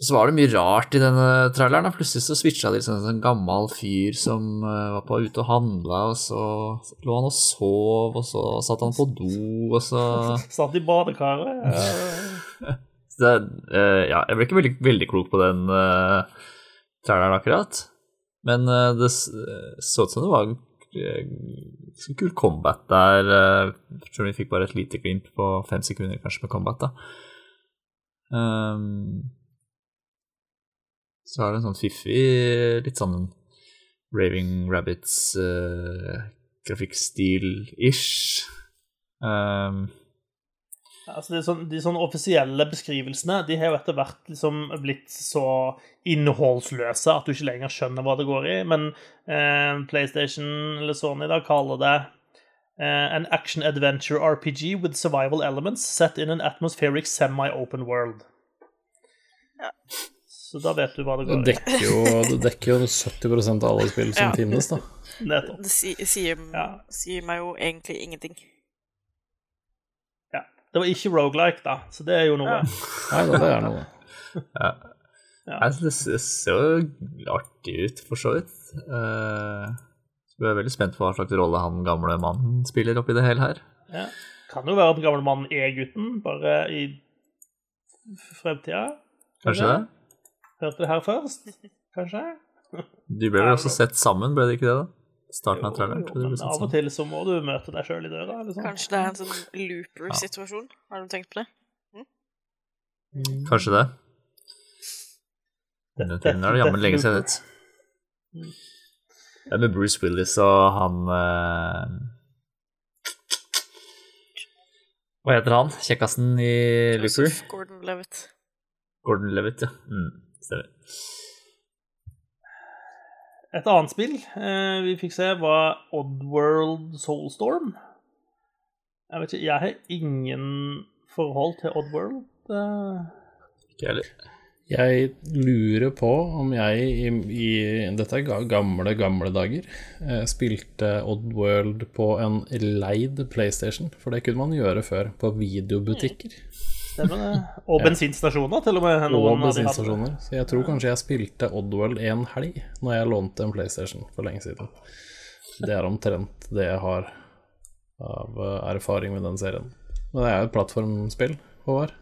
Så var det mye rart i denne traileren. da. Plutselig så switcha de til en sånn gammel fyr som eh, var på ute og handla, og så lå han og sov, og så satt han på do, og så
Satt i badekaret?
Ja. Det, uh, ja, jeg ble ikke veldig, veldig klok på den uh, traileren akkurat. Men uh, det så ut som det var en kul combat der. Selv om vi fikk bare et lite glimt på fem sekunder kanskje med combat. da. Um, så er det en sånn fiffig, litt sånn Raving Rabbits uh, grafikkstil-ish. Um,
Altså, de, sånn, de sånn offisielle beskrivelsene de har jo etter hvert liksom blitt så innholdsløse at du ikke lenger skjønner hva det går i. Men eh, PlayStation eller Sony da kaller det eh, an action adventure RPG with survival elements set in an atmospheric semi-open world.
Ja.
Så da vet du hva det
Det
går i.
det dekker jo 70% av alle spill som
Ja.
finnes, da.
Nettopp.
Det si, sier,
Ja.
sier meg jo egentlig ingenting.
Ja. Det var ikke roguelike, da, så det er jo noe.
Ja.
Nei da, det er noe.
ja. s- det ser jo artig ut, for så vidt. Uh, så jeg er veldig spent på hva slags rolle han gamle mannen spiller oppi det hele her.
Ja. Kan jo være at gamle mannen er gutten, bare i fremtida.
Kanskje det?
Hørte det her først, kanskje?
De ble vel også sett sammen, ble det ikke det? da? Starten av traileren.
Jo, men av og til så må du møte deg sjøl i døra. Eller sånn.
Kanskje det er en sånn looper-situasjon? Har du tenkt på det?
Kanskje det. Denne tiden er det jammen lenge siden.
Mm.
Det er med Bruce Willis og han eh, Hva heter han? Kjekkasen i Looper?
Gordon-Levitt.
Gordon Levitt, ja. Mm, stemmer.
Et annet spill eh, vi fikk se, var Oddworld Soulstorm. Jeg vet ikke, jeg har ingen forhold til Oddworld. Eh.
Ikke jeg heller.
Jeg lurer på om jeg i, i Dette er gamle, gamle dager. eh, Spilte Oddworld på en leid PlayStation, for det kunne man gjøre før, på videobutikker.
Stemmer det. Og bensinstasjoner, til og med.
Og
av
bensinstasjoner. Så jeg tror kanskje jeg spilte Oddworld en helg når jeg lånte en PlayStation for lenge siden. Det er omtrent det jeg har av eh, erfaring med den serien. Men det er jo et plattformspill, Håvard.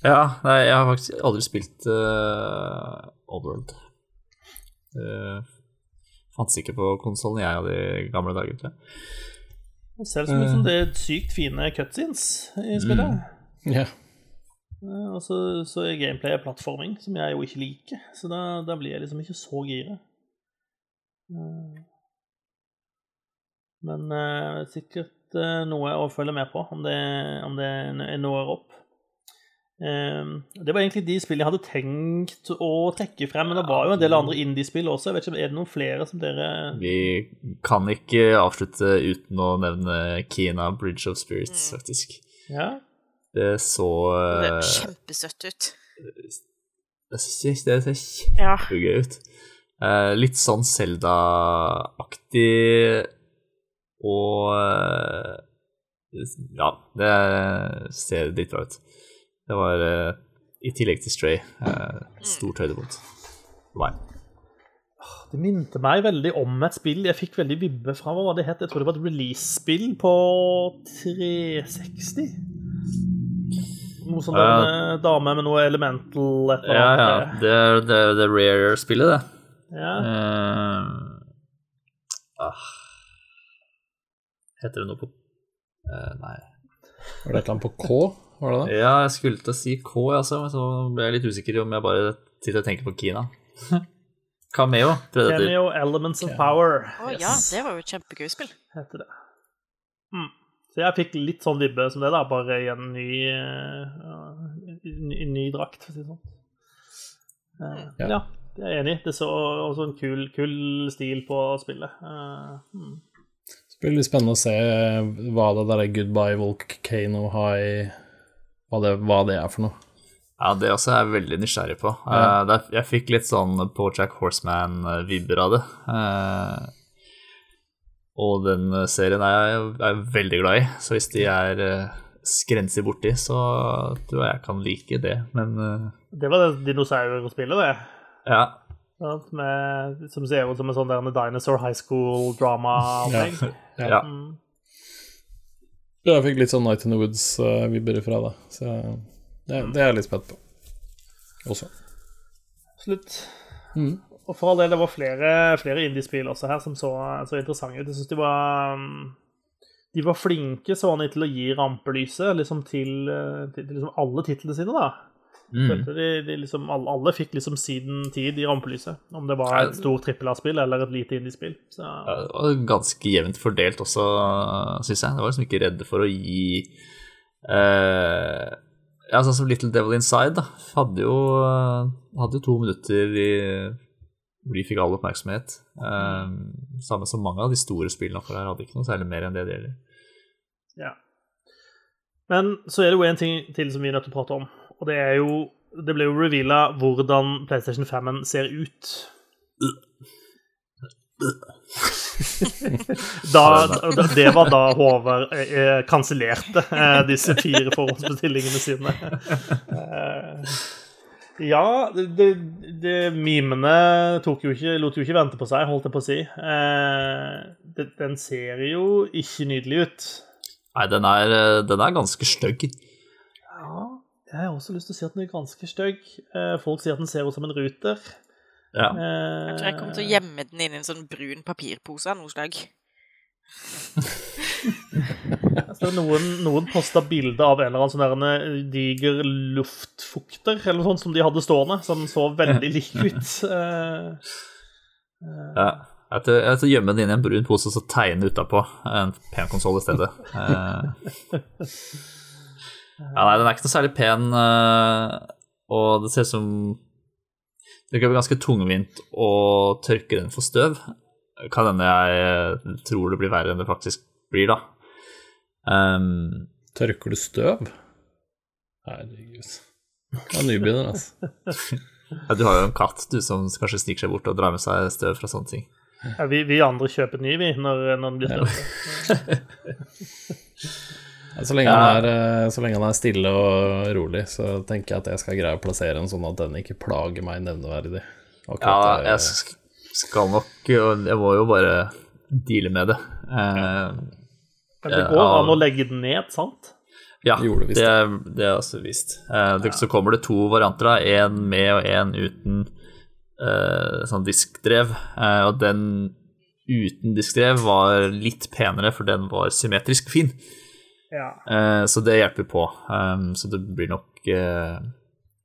Ja, nei, jeg har faktisk aldri spilt uh, Oddworld. Uh, Fantes ikke på konsollen jeg hadde i gamle dager. tror jeg.
Det ser ut som, som det er sykt fine cutscenes i spillet.
Ja.
Eh, Og så, så er gameplay plattforming, som jeg jo ikke liker. Så da, da blir jeg liksom ikke så gira. Eh, Men uh, sikkert uh, noe å følge med på, om det, om det når opp. Um, Det var egentlig de spillene jeg hadde tenkt å trekke frem, men det var jo en del andre indie-spill også. Jeg vet ikke, Er det noen flere som dere
Vi kan ikke avslutte uten å nevne Kina Bridge of Spirits, faktisk.
Ja?
Det så
Det
uh,
ser kjempesøtt ut.
Det ser, det ser
Ja.
kjempegøy ut. Eh, litt sånn Zelda-aktig og eh, Ja, det ser dritbra ut. Det var eh, i tillegg til Stray eh, stort høydepunkt Nei.
Det minte meg veldig om et spill jeg fikk veldig vibbe fra. Hva var det het? Jeg tror det var et release-spill på 360. Noe sånn uh, eh, dame med noe elemental et eller
Ja,
annet.
ja. Det er det, er det Rare-spillet, det.
Ja.
Uh, ah. Heter det noe på uh, Nei.
Var det et eller annet på K? Var det det?
Ja, jeg skulle til å si K, altså, men så ble jeg litt usikker om jeg bare sitter og tenker på Kina. Cameo.
Cameo Elements of Power.
Å ja, det var jo et kjempegøy spill.
heter det. Mm. Så jeg fikk litt sånn vibbe som det, da, bare i en ny, uh, ny, ny drakt, for å si det sånn. Uh,
Ja.
ja. jeg er enig. Det så også en kul, kul stil på spillet. Uh, hmm.
Det blir litt spennende å se hva det der Goodbye Volcano High hva det, hva det er for noe.
Ja, det også er jeg veldig nysgjerrig på.
Ja.
Det jeg fikk litt sånn Pojack Horseman-vibber av det. Eh, og den serien er jeg, er jeg veldig glad i, så hvis de er uh, skrenser borti, så tror jeg jeg kan like det. Men eh,
Det var det dinosaurspillet, det.
ja.
Med, som ser ut som en sånn der dinosaur high school drama-ting.
ja.
Mm.
Jeg fikk litt sånn Night in the Woods-vibber fra det, så det, det er jeg litt spent på også.
Slutt.
Mm.
Og for all del, det var flere, flere indiespill også her som så, så interessante ut. Jeg syns de var um, De var flinke sånn til å gi rampelyset liksom til, eh, til, til liksom alle titlene sine, da.
Mm.
De, de liksom, alle, alle fikk liksom siden tid i rampelyset. Om det var et stort trippel A-spill eller et lite indiespill. Så
var ganske jevnt fordelt også, syns jeg. Det var liksom ikke redde for å gi eh, Ja, sånn som Little Devil Inside, da. Hadde jo, hadde jo to minutter i, hvor de fikk all oppmerksomhet. Um, samme som mange av de store spillene for her hadde ikke noe særlig mer enn det det gjelder.
Ja. Men så er det jo en ting til som vi er nødt til å prate om, og det er jo Det ble jo reveala hvordan PlayStation 5-en ser ut. Da, da, det var da Håvard eh, eh, kansellerte eh, disse fire forhåndsbestillingene sine. Eh, ja, det, det, det, mimene tok jo ikke, lot jo ikke vente på seg, holdt jeg på å si. Eh, det, den ser jo ikke nydelig ut.
Nei, den er, eh, den er ganske stygg.
Ja, jeg har også lyst til å si at den er ganske stygg. Eh, folk sier at den ser ut som en ruter.
Ja.
Jeg tror jeg kommer til å gjemme den inn i en sånn brun papirpose av noe slag.
Altså, noen noen posta bilde av en eller annen sånn der diger luftfukter eller sånt som de hadde stående, som så veldig lik ut. Eh,
ja. Jeg å gjemme den inn i en brun pose og så tegne utapå en pen konsoll i stedet. Eh, Ja, nei, den er ikke noe særlig pen, eh, og det ser ut som det kan bli ganske tungvint å tørke den for støv. Kan hende jeg tror det blir verre enn det faktisk blir, da. Um,
Tørker du støv? Herregud. Du er nybegynner, altså.
ja, du har jo en katt du som kanskje sniker seg bort og drar med seg støv fra sånne ting.
Ja, vi, vi andre kjøper ny, vi, når, når den blir støvete.
Ja, Så lenge, han er, eh, så lenge han er stille og rolig, så tenker jeg at jeg skal greie å plassere en sånn at den ikke plager meg nevneverdig.
Ja, jeg skal nok Jeg må jo bare deale med det. Eh,
Men det
Ja.
går an å legge den ned, sant?
ja, det,
det,
det er også visst. Eh, det, Så kommer det to varianter, da. En med og en uten eh, sånn diskdrev. Eh, og den uten diskdrev var litt penere, for den var symmetrisk fin.
Ja.
Eh, så det hjelper på. Så det blir nok eh,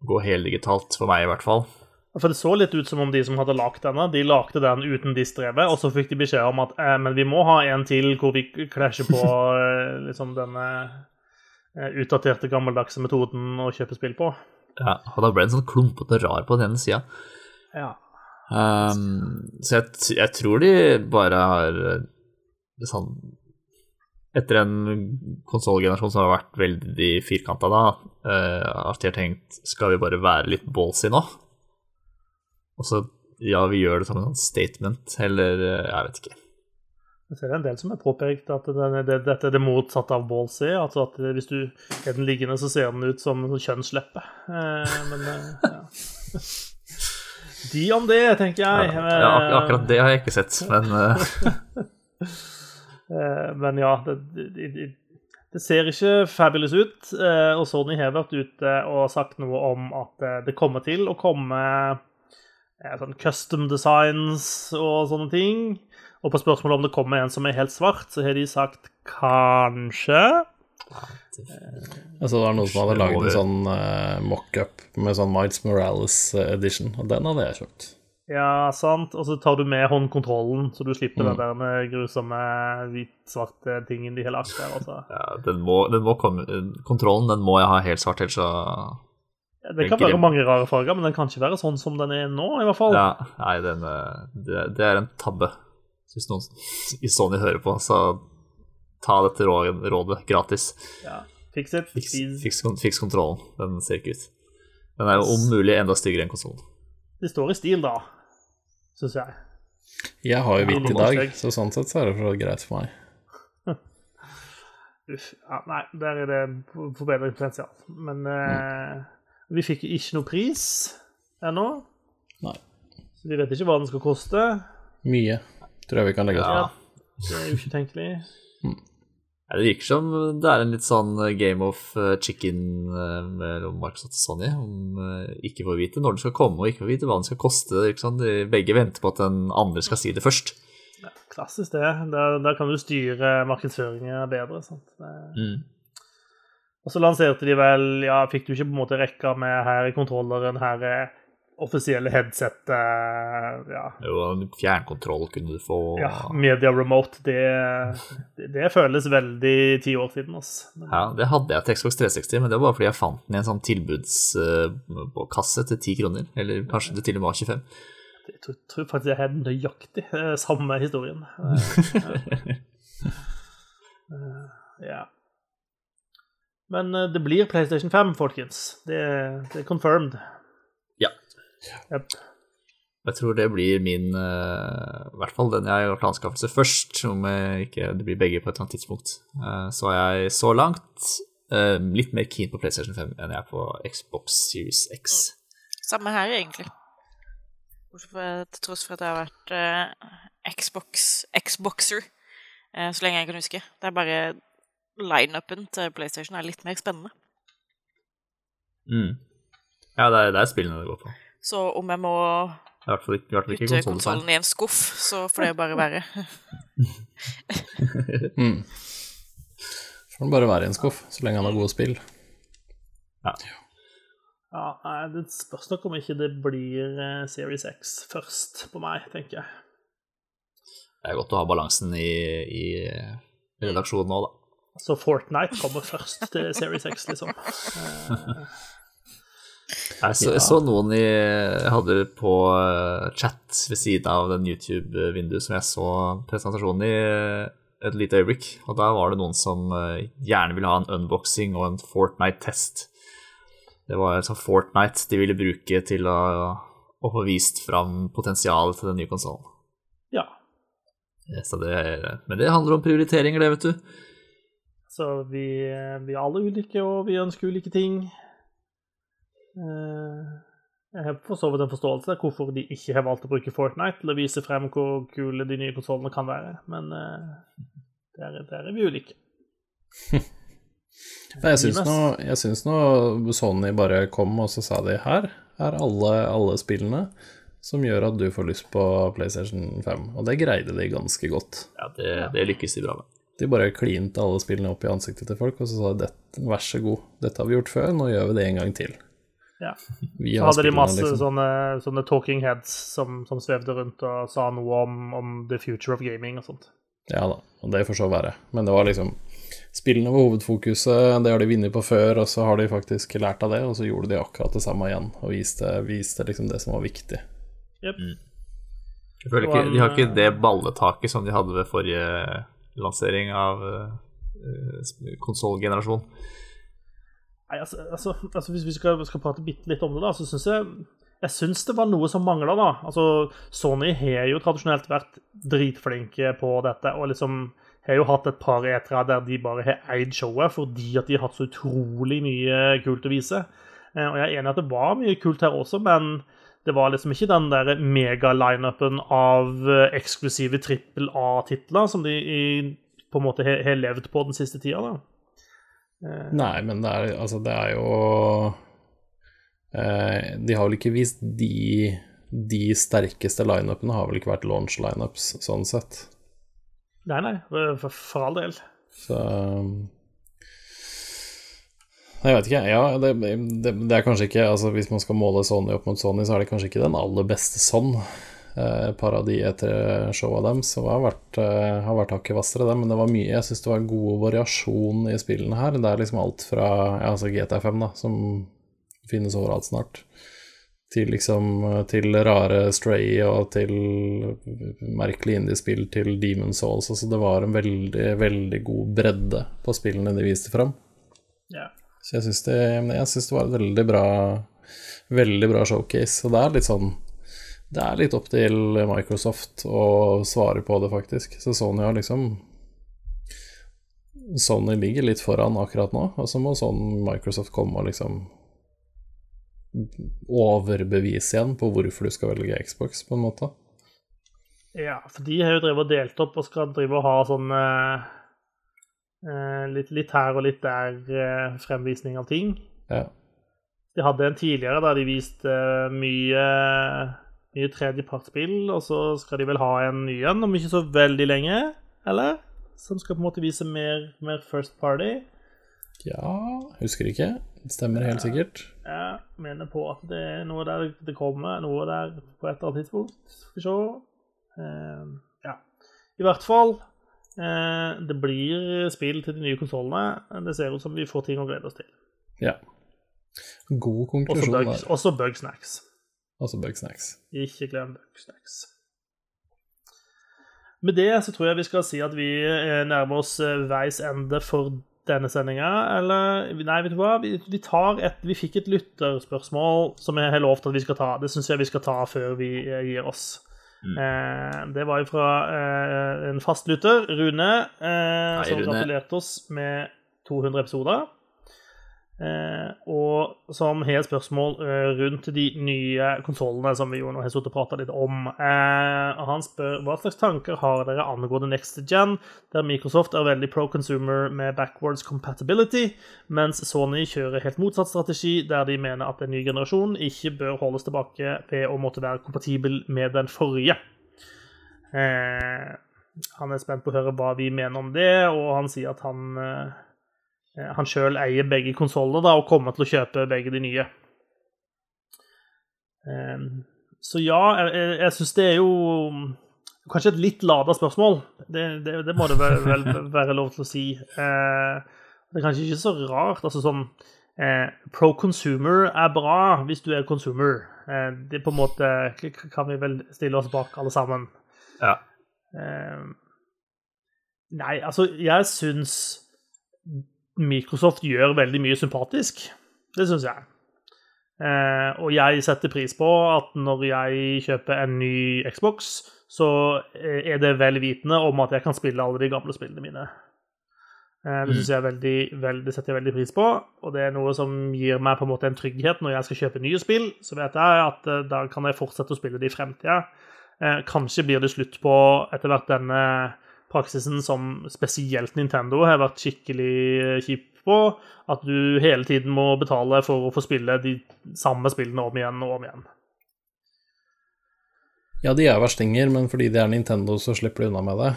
gå heldigitalt for meg, i hvert fall.
For det så litt ut som om de som hadde lagd denne, de lagde den uten de strevet, og så fikk de beskjed om at eh, men vi må ha en til hvor vi klasjer på eh, liksom denne eh, utdaterte, gammeldagse metoden å kjøpe spill på.
Ja, og da ble den sånn klumpete rar på den ene sida.
Ja.
Um, så jeg, jeg tror de bare har eh, sånn Etter en konsollgenerasjon som har vært veldig firkanta da, uh, at de har tenkt skal vi bare være litt ballsy nå? Og så ja, vi gjør det som en statement, eller eh, jeg vet ikke.
Jeg ser det er en del som har påpekt at den, det, dette er det motsatte av ballsy. Altså at hvis du er den liggende, så ser den ut som sånn kjønnsleppe. Eh, men eh, ja. De om det, tenker jeg.
Ja, ja, akkurat det har jeg ikke sett, men eh,
Men ja, det, det, det, ser ikke fabulous ut. eh, Og Sony har vært ute og sagt noe om at det kommer til å komme sånn custom designs og sånne ting. Og på spørsmålet om det kommer en som er helt svart, så har de sagt kanskje.
Altså, det var noen som hadde lagd en sånn uh, mock-up med sånn Miles Morales eh, edition, og den hadde jeg kjøpt.
Ja, sant. Og så tar du med håndkontrollen, så du slipper
Mm.
den der grusomme hvit-svarte tingen de har lagt der. Altså.
ja, den, må, den må komme Kontrollen den må jeg ha helt svart, ellers så
Det kan være mange rare farger, men den kan ikke være sånn som den er nå, i hvert fall.
Ja, nei, den, eh, det, det er en tabbe. Hvis noen i Sony hører på, så ta dette rådet, rådet gratis.
Ja. Fiks it.
Fiks, fiks, fiks kontrollen. Den ser ikke ut. Den er jo om mulig enda styggere enn konsollen.
Det står i stil, da, syns jeg.
Jeg har jo hvitt i dag, så sånn sett så er det for greit for meg.
Uff. Ja, nei, der er det forbedringspotensial. Men eh, vi fikk ikke noe pris ennå.
Nei.
Så vi vet ikke hva den skal koste.
Mye tror jeg vi kan legge oss
Ja.
på.
Det er jo ikke tenkelig.
Ja, det virker som det er en litt sånn game of eh, chicken eh, mellom Microsoft og Sony. Om eh, ikke får vite når den skal komme, og ikke får vite hva den skal koste. De begge venter på at den andre skal si det først.
Ja, klassisk, det. Der, der kan du styre markedsføringa bedre. Sant? Det- Og så lanserte de vel Ja, fikk du ikke på en måte rekka med her i kontrolleren, her er offisielle headset Ja.
Jo, en fjernkontroll kunne du få.
ja media remote, det, det, det føles veldig ti år siden, altså.
Ja, det hadde jeg til Xbox 360, men det var bare fordi jeg fant den i en sånn tilbudskasse til ti kroner. Eller kanskje det til og med var 25.
jeg tror, tror faktisk jeg har nøyaktig eh, samme historien. Eh, eh, ja. Men eh, det blir PlayStation 5, folkens. Det, det er confirmed.
Ja.
Yep.
Jeg tror det blir min eh, I hvert fall den jeg har gjort anskaffelse først, om jeg ikke det blir begge på et eller annet tidspunkt. Eh, så er jeg så langt eh, litt mer keen på PlayStation 5 enn jeg er på Xbox Series X.
Samme her, egentlig. Til tross for at jeg har vært Xbox, Xboxer eh, så lenge jeg kan huske. Det er bare lineupen til PlayStation er litt mer spennende.
Mm. Ja, det er, det er spillene det går på.
Så om jeg må
I hvert fall i hvert fall
putte konsollen i en skuff, så får det bare være.
Mm. Får den bare være i en skuff, så lenge han har gode spill.
Ja, nei, Det spørs nok om ikke det blir eh, Series X først på meg, tenker jeg.
Det er godt å ha balansen i, i redaksjonen nå, da.
Så Fortnite kommer først til Series X, liksom.
Jeg så, jeg så noen i Jeg hadde på eh, chat ved siden av den YouTube-vinduet som jeg så presentasjonen i eh, et lite øyeblikk. Og da var det noen som eh, gjerne ville ha en unboxing og en Fortnite-test. Det var altså Fortnite de ville bruke til å, å få vist fram potensialet til den nye konsollen.
Ja.
Så det, men det handler om prioriteringer, det, vet du.
Så vi, vi er alle ulike, og vi ønsker ulike ting. Eh, Jeg har for så vidt en forståelse av hvorfor de ikke har valgt å bruke Fortnite til å vise frem hvor kule de nye konsollene kan være, men eh, der, der er vi ulike.
Nei, jeg syns nå, jeg syns nå Sony bare kom og så sa de her er alle, alle spillene som gjør at du får lyst på PlayStation 5. Og det greide de ganske godt.
Ja, det, det lykkes de bra med.
De bare klinte alle spillene opp i ansiktet til folk og så sa de vær så god, dette har vi gjort før, nå gjør vi det en gang til.
Ja.
Vi
Så hadde de masse
liksom.
sånne, sånne talking heads som, som svevde rundt og sa noe om, om the future of gaming og sånt.
Ja da, og det får så være. Men det var liksom Spillene var hovedfokuset, det har de vunnet på før, og så har de faktisk lært av det, og så gjorde de akkurat det samme igjen, og viste, viste liksom det som var viktig.
Jeg føler ikke, De har ikke det balletaket som de hadde ved forrige lansering av uh, konsollgenerasjon.
Nei, altså, altså, altså Hvis vi skal, skal prate bitte litt om det, da, så syns jeg jeg syns det var noe som mangla, da. Altså, Sony har jo tradisjonelt vært dritflinke på dette, og liksom har jo hatt et par etere der de bare har eid showet fordi at de har hatt så utrolig mye kult å vise. Eh, Og jeg er enig i at det var mye kult her også, men det var liksom ikke den der mega-lineupen av eh, eksklusive trippel A-titler som de i, på en måte har har levd på den siste tida, da.
Nei, men det er, altså, det er jo eh, De har vel ikke vist de De sterkeste lineupene har vel ikke vært launch lineups, sånn sett.
Nei, nei, for, for all del.
Så Jeg vet ikke, ja. Det, det, det er kanskje ikke Altså Hvis man skal måle Sony opp mot Sony, så er det kanskje ikke den aller beste sånn. Eh, et par av de etter showet deres som har vært, eh, har vært hakket hvassere, det. Men det var mye Jeg syns det var god variasjon i spillene her. Det er liksom alt fra ja, altså GTA5, da, som finnes overalt snart, til liksom Til rare Stray og til merkelige indiespill til Demon Souls. Altså det var en veldig, veldig god bredde på spillene de viste fram. Så jeg syns det, det var et veldig bra Veldig bra showcase. Og det er litt sånn Det er litt opp til Microsoft å svare på det, faktisk. Så Sony har liksom Sony ligger litt foran akkurat nå, og så må sånn Microsoft komme og liksom overbevise igjen på hvorfor du skal velge Xbox, på en måte.
Ja, for de har jo drevet og delt opp og skal drive og ha sånn eh, litt, litt her og litt der eh, fremvisning av ting.
Ja.
De hadde en tidligere der de viste eh, mye, mye tredjepartsspill, og så skal de vel ha en ny en om ikke så veldig lenge, eller? Som skal på en måte vise mer, mer First Party.
ja Husker ikke. Det stemmer helt sikkert.
Jeg mener på at det er noe der det kommer, noe der på et eller annet tidspunkt. Skal vi se. Eh, ja. I hvert fall. Eh, det blir spill til de nye konsollene. Det ser ut som vi får ting å glede oss til.
Ja. God konklusjon der.
også Bugsnacks.
Også Bugsnacks.
Ikke glem Bugsnacks. Med det så tror jeg vi skal si at vi eh, nærmer oss eh, veis ende for denne sendinga. Eller Nei, vet du hva? Vi, vi, tar et, vi fikk et lytterspørsmål som jeg har lovt at vi skal ta. Det syns jeg vi skal ta før vi gir oss. Eh, det var jo fra eh, en fastlytter, Rune, eh,
Hei,
som
Rune.
gratulerte oss med 200 episoder. Eh, og som har spørsmål eh, rundt de nye konsollene som vi jo nå har sittet og prata litt om. Eh, han spør hva slags tanker har dere angående next gen, der Microsoft er veldig pro consumer med backwards compatibility, mens Sony kjører helt motsatt strategi, der de mener at en ny generasjon ikke bør holdes tilbake ved å måtte være kompatibel med den forrige. Han er spent på å høre hva vi mener om det, og han sier at han han sjøl eier begge konsollene og kommer til å kjøpe begge de nye. Ehm, Så ja, jeg, jeg, syns det er jo kanskje et litt lada spørsmål. Det, det, det må det vel, vel være lov til å si. Eh, Det er kanskje ikke så rart. altså sånn, eh, pro consumer er bra hvis du er consumer. Eh, det på en måte kan vi vel stille oss bak, alle sammen.
Ja.
Eh, nei, altså, jeg syns Microsoft gjør veldig mye sympatisk. Det syns jeg. Eh, og jeg setter pris på at når jeg kjøper en ny Xbox, så eh, er det vel vitende om at jeg kan spille alle de gamle spillene mine. Eh, det synes jeg er veldig, veldig, setter jeg veldig pris på, og det er noe som gir meg på en måte en trygghet når jeg skal kjøpe nye spill. Så vet jeg at eh, da kan jeg fortsette å spille det i fremtida. Eh, kanskje blir det slutt på etter hvert denne praksisen som spesielt Nintendo har vært skikkelig eh, kjip på, at du hele tiden må betale for å få spille de samme spillene om igjen og om igjen.
Ja, de er verstinger, men fordi de er Nintendo, så slipper de unna med det.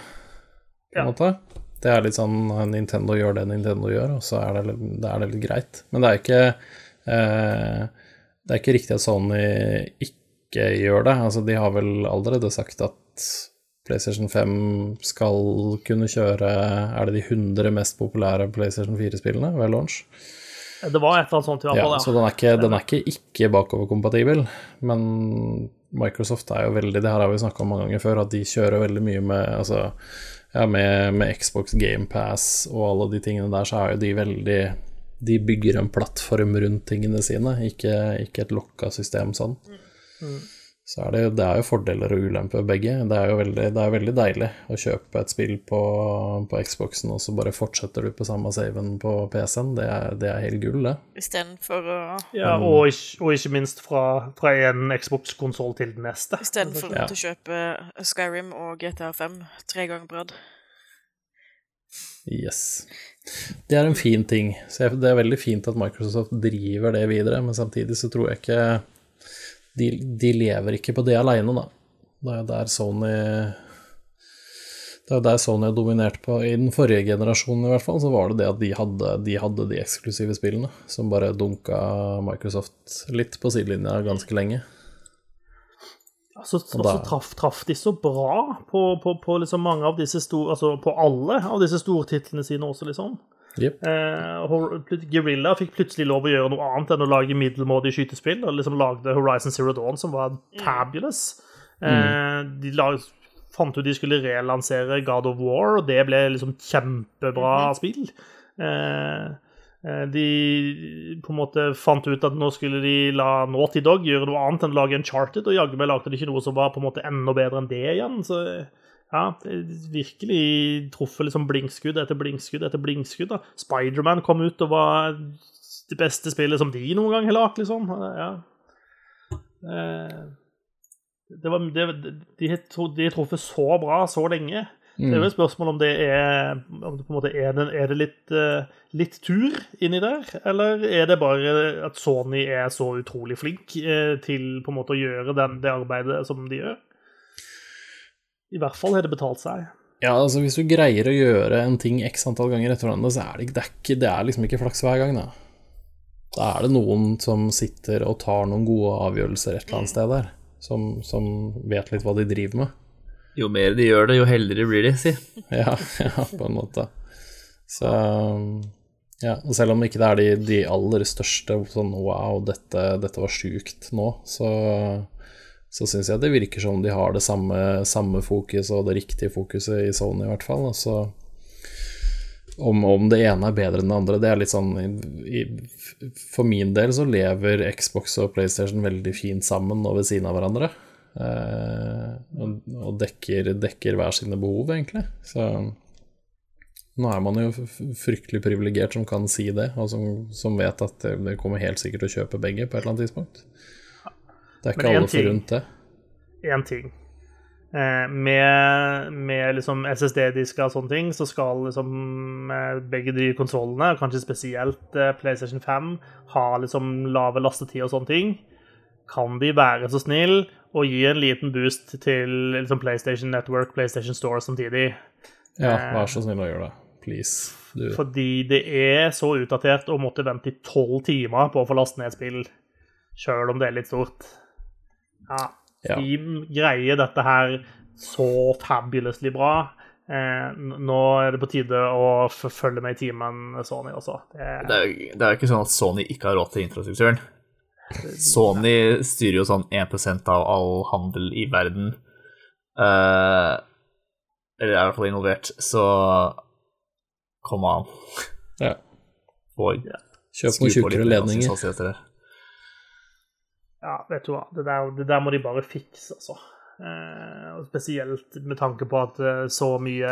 På en
Ja.
måte. Det er litt sånn Nintendo gjør det Nintendo gjør, og så er det, det er det litt greit. Men det er ikke eh, Det er ikke riktig at Sony ikke gjør det. Altså, de har vel allerede sagt at PlayStation 5 skal kunne kjøre Er det de 100 mest populære PlayStation 4-spillene ved launch?
Det var et eller annet sånt i hvert
Ja,
fall,
så
ja.
den er ikke, den er ikke, ikke bakoverkompatibel, men Microsoft er jo veldig Det her har vi snakka om mange ganger før, at de kjører veldig mye med Altså, ja, med, med Xbox GamePass og alle de tingene der, så er jo de veldig De bygger en plattform rundt tingene sine, ikke, ikke et lokka system sånn. Så er det, det er jo fordeler og ulemper begge. Det er jo veldig, det er veldig deilig å kjøpe et spill på, på Xboxen, og så bare fortsetter du på samme saven på PC-en. Det, er- det er helt gull, det.
Istedenfor å
ja og, ikke, og ikke minst fra, fra en Xbox-konsoll til den neste.
Istedenfor
Ja.
å kjøpe Skyrim og GTA5 tre ganger på rad.
Yes. Det er en fin ting. Så det er veldig fint at Microsoft driver det videre, men samtidig så tror jeg ikke De, de lever ikke på det aleine, da. Det er der Sony Det er der Sony dominerte på. I den forrige generasjonen i hvert fall, så var det det at de hadde de, hadde de eksklusive spillene, som bare dunka Microsoft litt på sidelinja ganske lenge.
Så,
Og da-
så traff, de så bra på, på, på liksom mange av disse store Altså på alle av disse store titlene sine også, liksom.
Jepp.
Eh, Guerrilla fikk plutselig lov å gjøre noe annet enn å lage middelmådige skytespill, og liksom lagde Horizon Zero Dawn, som var fabulous. Eh, de lag, fant ut de skulle relansere God of War, og det ble liksom kjempebra spill. Eh, eh, de på en måte fant ut at nå skulle de la Naughty Dog gjøre noe annet enn å lage Uncharted, og jaggu meg lagde de ikke noe som var på en måte enda bedre enn det igjen. Så ja, virkelig truffet liksom blinkskudd etter blinkskudd etter blinkskudd. da. Spiderman kom ut og var det beste spillet som de noen gang har lagd, liksom. Ja. Eh, Det var, det, de har truffet så bra så lenge. Det er jo et spørsmål om det er om det på en måte er det, er det litt, eh, litt tur inni der, eller er det bare at Sony er så utrolig flink eh, til på en måte å gjøre den, det arbeidet som de gjør? I hvert fall har det betalt seg.
Ja, altså hvis du greier å gjøre en ting x antall ganger etter hverandre, så er det, det, er ikke, det er liksom ikke flaks hver gang, da. Da er det noen som sitter og tar noen gode avgjørelser et eller annet sted der, som, som vet litt hva de driver med.
Jo mer de gjør det, jo heldigere blir de, si.
Ja, ja, på en måte. Så ja, og selv om ikke det er de, de aller største sånn wow, dette, dette var sjukt nå, så, så syns jeg det virker som de har det samme, samme fokuset og det riktige fokuset i Sony, i hvert fall. Altså, om, om det ene er bedre enn det andre, det er litt sånn i, For min del så lever Xbox og PlayStation veldig fint sammen og ved siden av hverandre. Eh, og dekker, dekker hver sine behov, egentlig. Så nå er man jo fryktelig privilegert som kan si det, og som, som vet at det, det kommer helt sikkert til å kjøpe begge på et eller annet tidspunkt. Det er ikke alle
ting-
forunt det.
Én ting. Eh, med, med liksom SSD-disker og sånne ting, så skal liksom eh, begge de konsollene, kanskje spesielt eh, PlayStation 5, ha liksom lave lastetid og sånne ting. Kan de være så snill å gi en liten boost til liksom PlayStation Network, PlayStation Store samtidig?
Ja,
Eh,
vær så snill å gjøre det. Please. Du,
Fordi det er så utdatert å måtte vente i tolv timer på å få lastet ned spill, sjøl om det er litt stort. Ja,
Ja.
greier dette her så fabulously bra. Eh, nå er det på tide å følge med i timen, Sony også. Det,
Det er, jo- det er jo ikke sånn at Sony ikke har råd til infrastrukturen. Sony styrer jo sånn 1% av all handel i verden. Eh, eller er i hvert fall involvert, så kom an.
Ja.
Og
Kjøp noen
på
tjukkere ledninger.
Ja, vet du hva. Det der, det der må de bare fikse, altså. Eh, og spesielt med tanke på at eh, så mye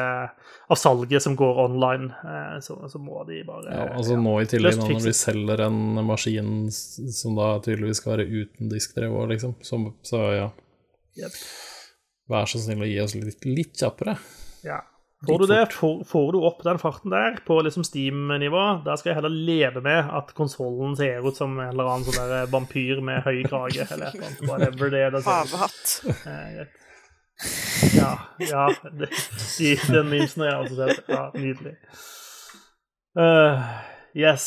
av salget som går online, eh, så, så må de bare
Ja, altså nå i tillegg, når de selger en maskin som da tydeligvis skal være uten diskdrev òg, liksom, så, så ja,
Yep.
vær så snill å gi oss litt, litt kjappere.
Ja. Får du det, får, får du opp den farten der på liksom Steam-nivå, da skal jeg heller leve med at konsollen ser ut som en eller annen sånn der vampyr med høy krage, eller et eller annet. Whatever det er.
Pavehatt.
Eh. Ja, ja. Det, de, den memesen har jeg også sett. Ja, nydelig. Eh, yes.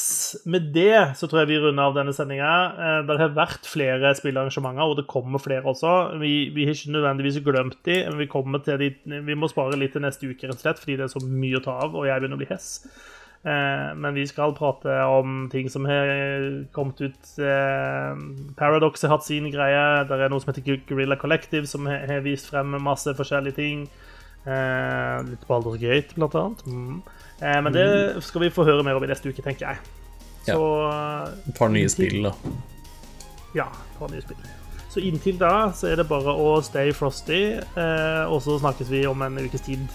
Med det så tror jeg vi runder av denne sendinga. det har vært flere spillearrangementer, og det kommer flere også. Vi, vi har ikke nødvendigvis glemt de, men vi, til de, vi må spare litt til neste uke, rett og slett, fordi det er så mye å ta av, og jeg begynner å bli hess. Eh, men vi skal prate om ting som har kommet ut. Eh, Paradox har hatt sin greie. Det er noe som heter Guerrilla Collective, som har vist frem masse forskjellige ting. Eh, litt Baldur's Gate, blant annet. Mm. Eh, men det skal vi få høre mer om i neste uke, tenker jeg.
Ja. Et par nye spill, da.
ja, et par nye spill. Så inntil da så er det bare å stay frosty, eh, og så snakkes vi om en ukes tid.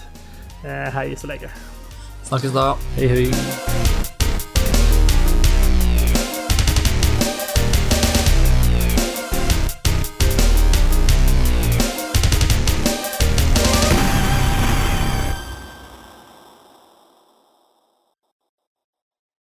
Eh, hei så lenge.
Snakkes da.
Hei, hei.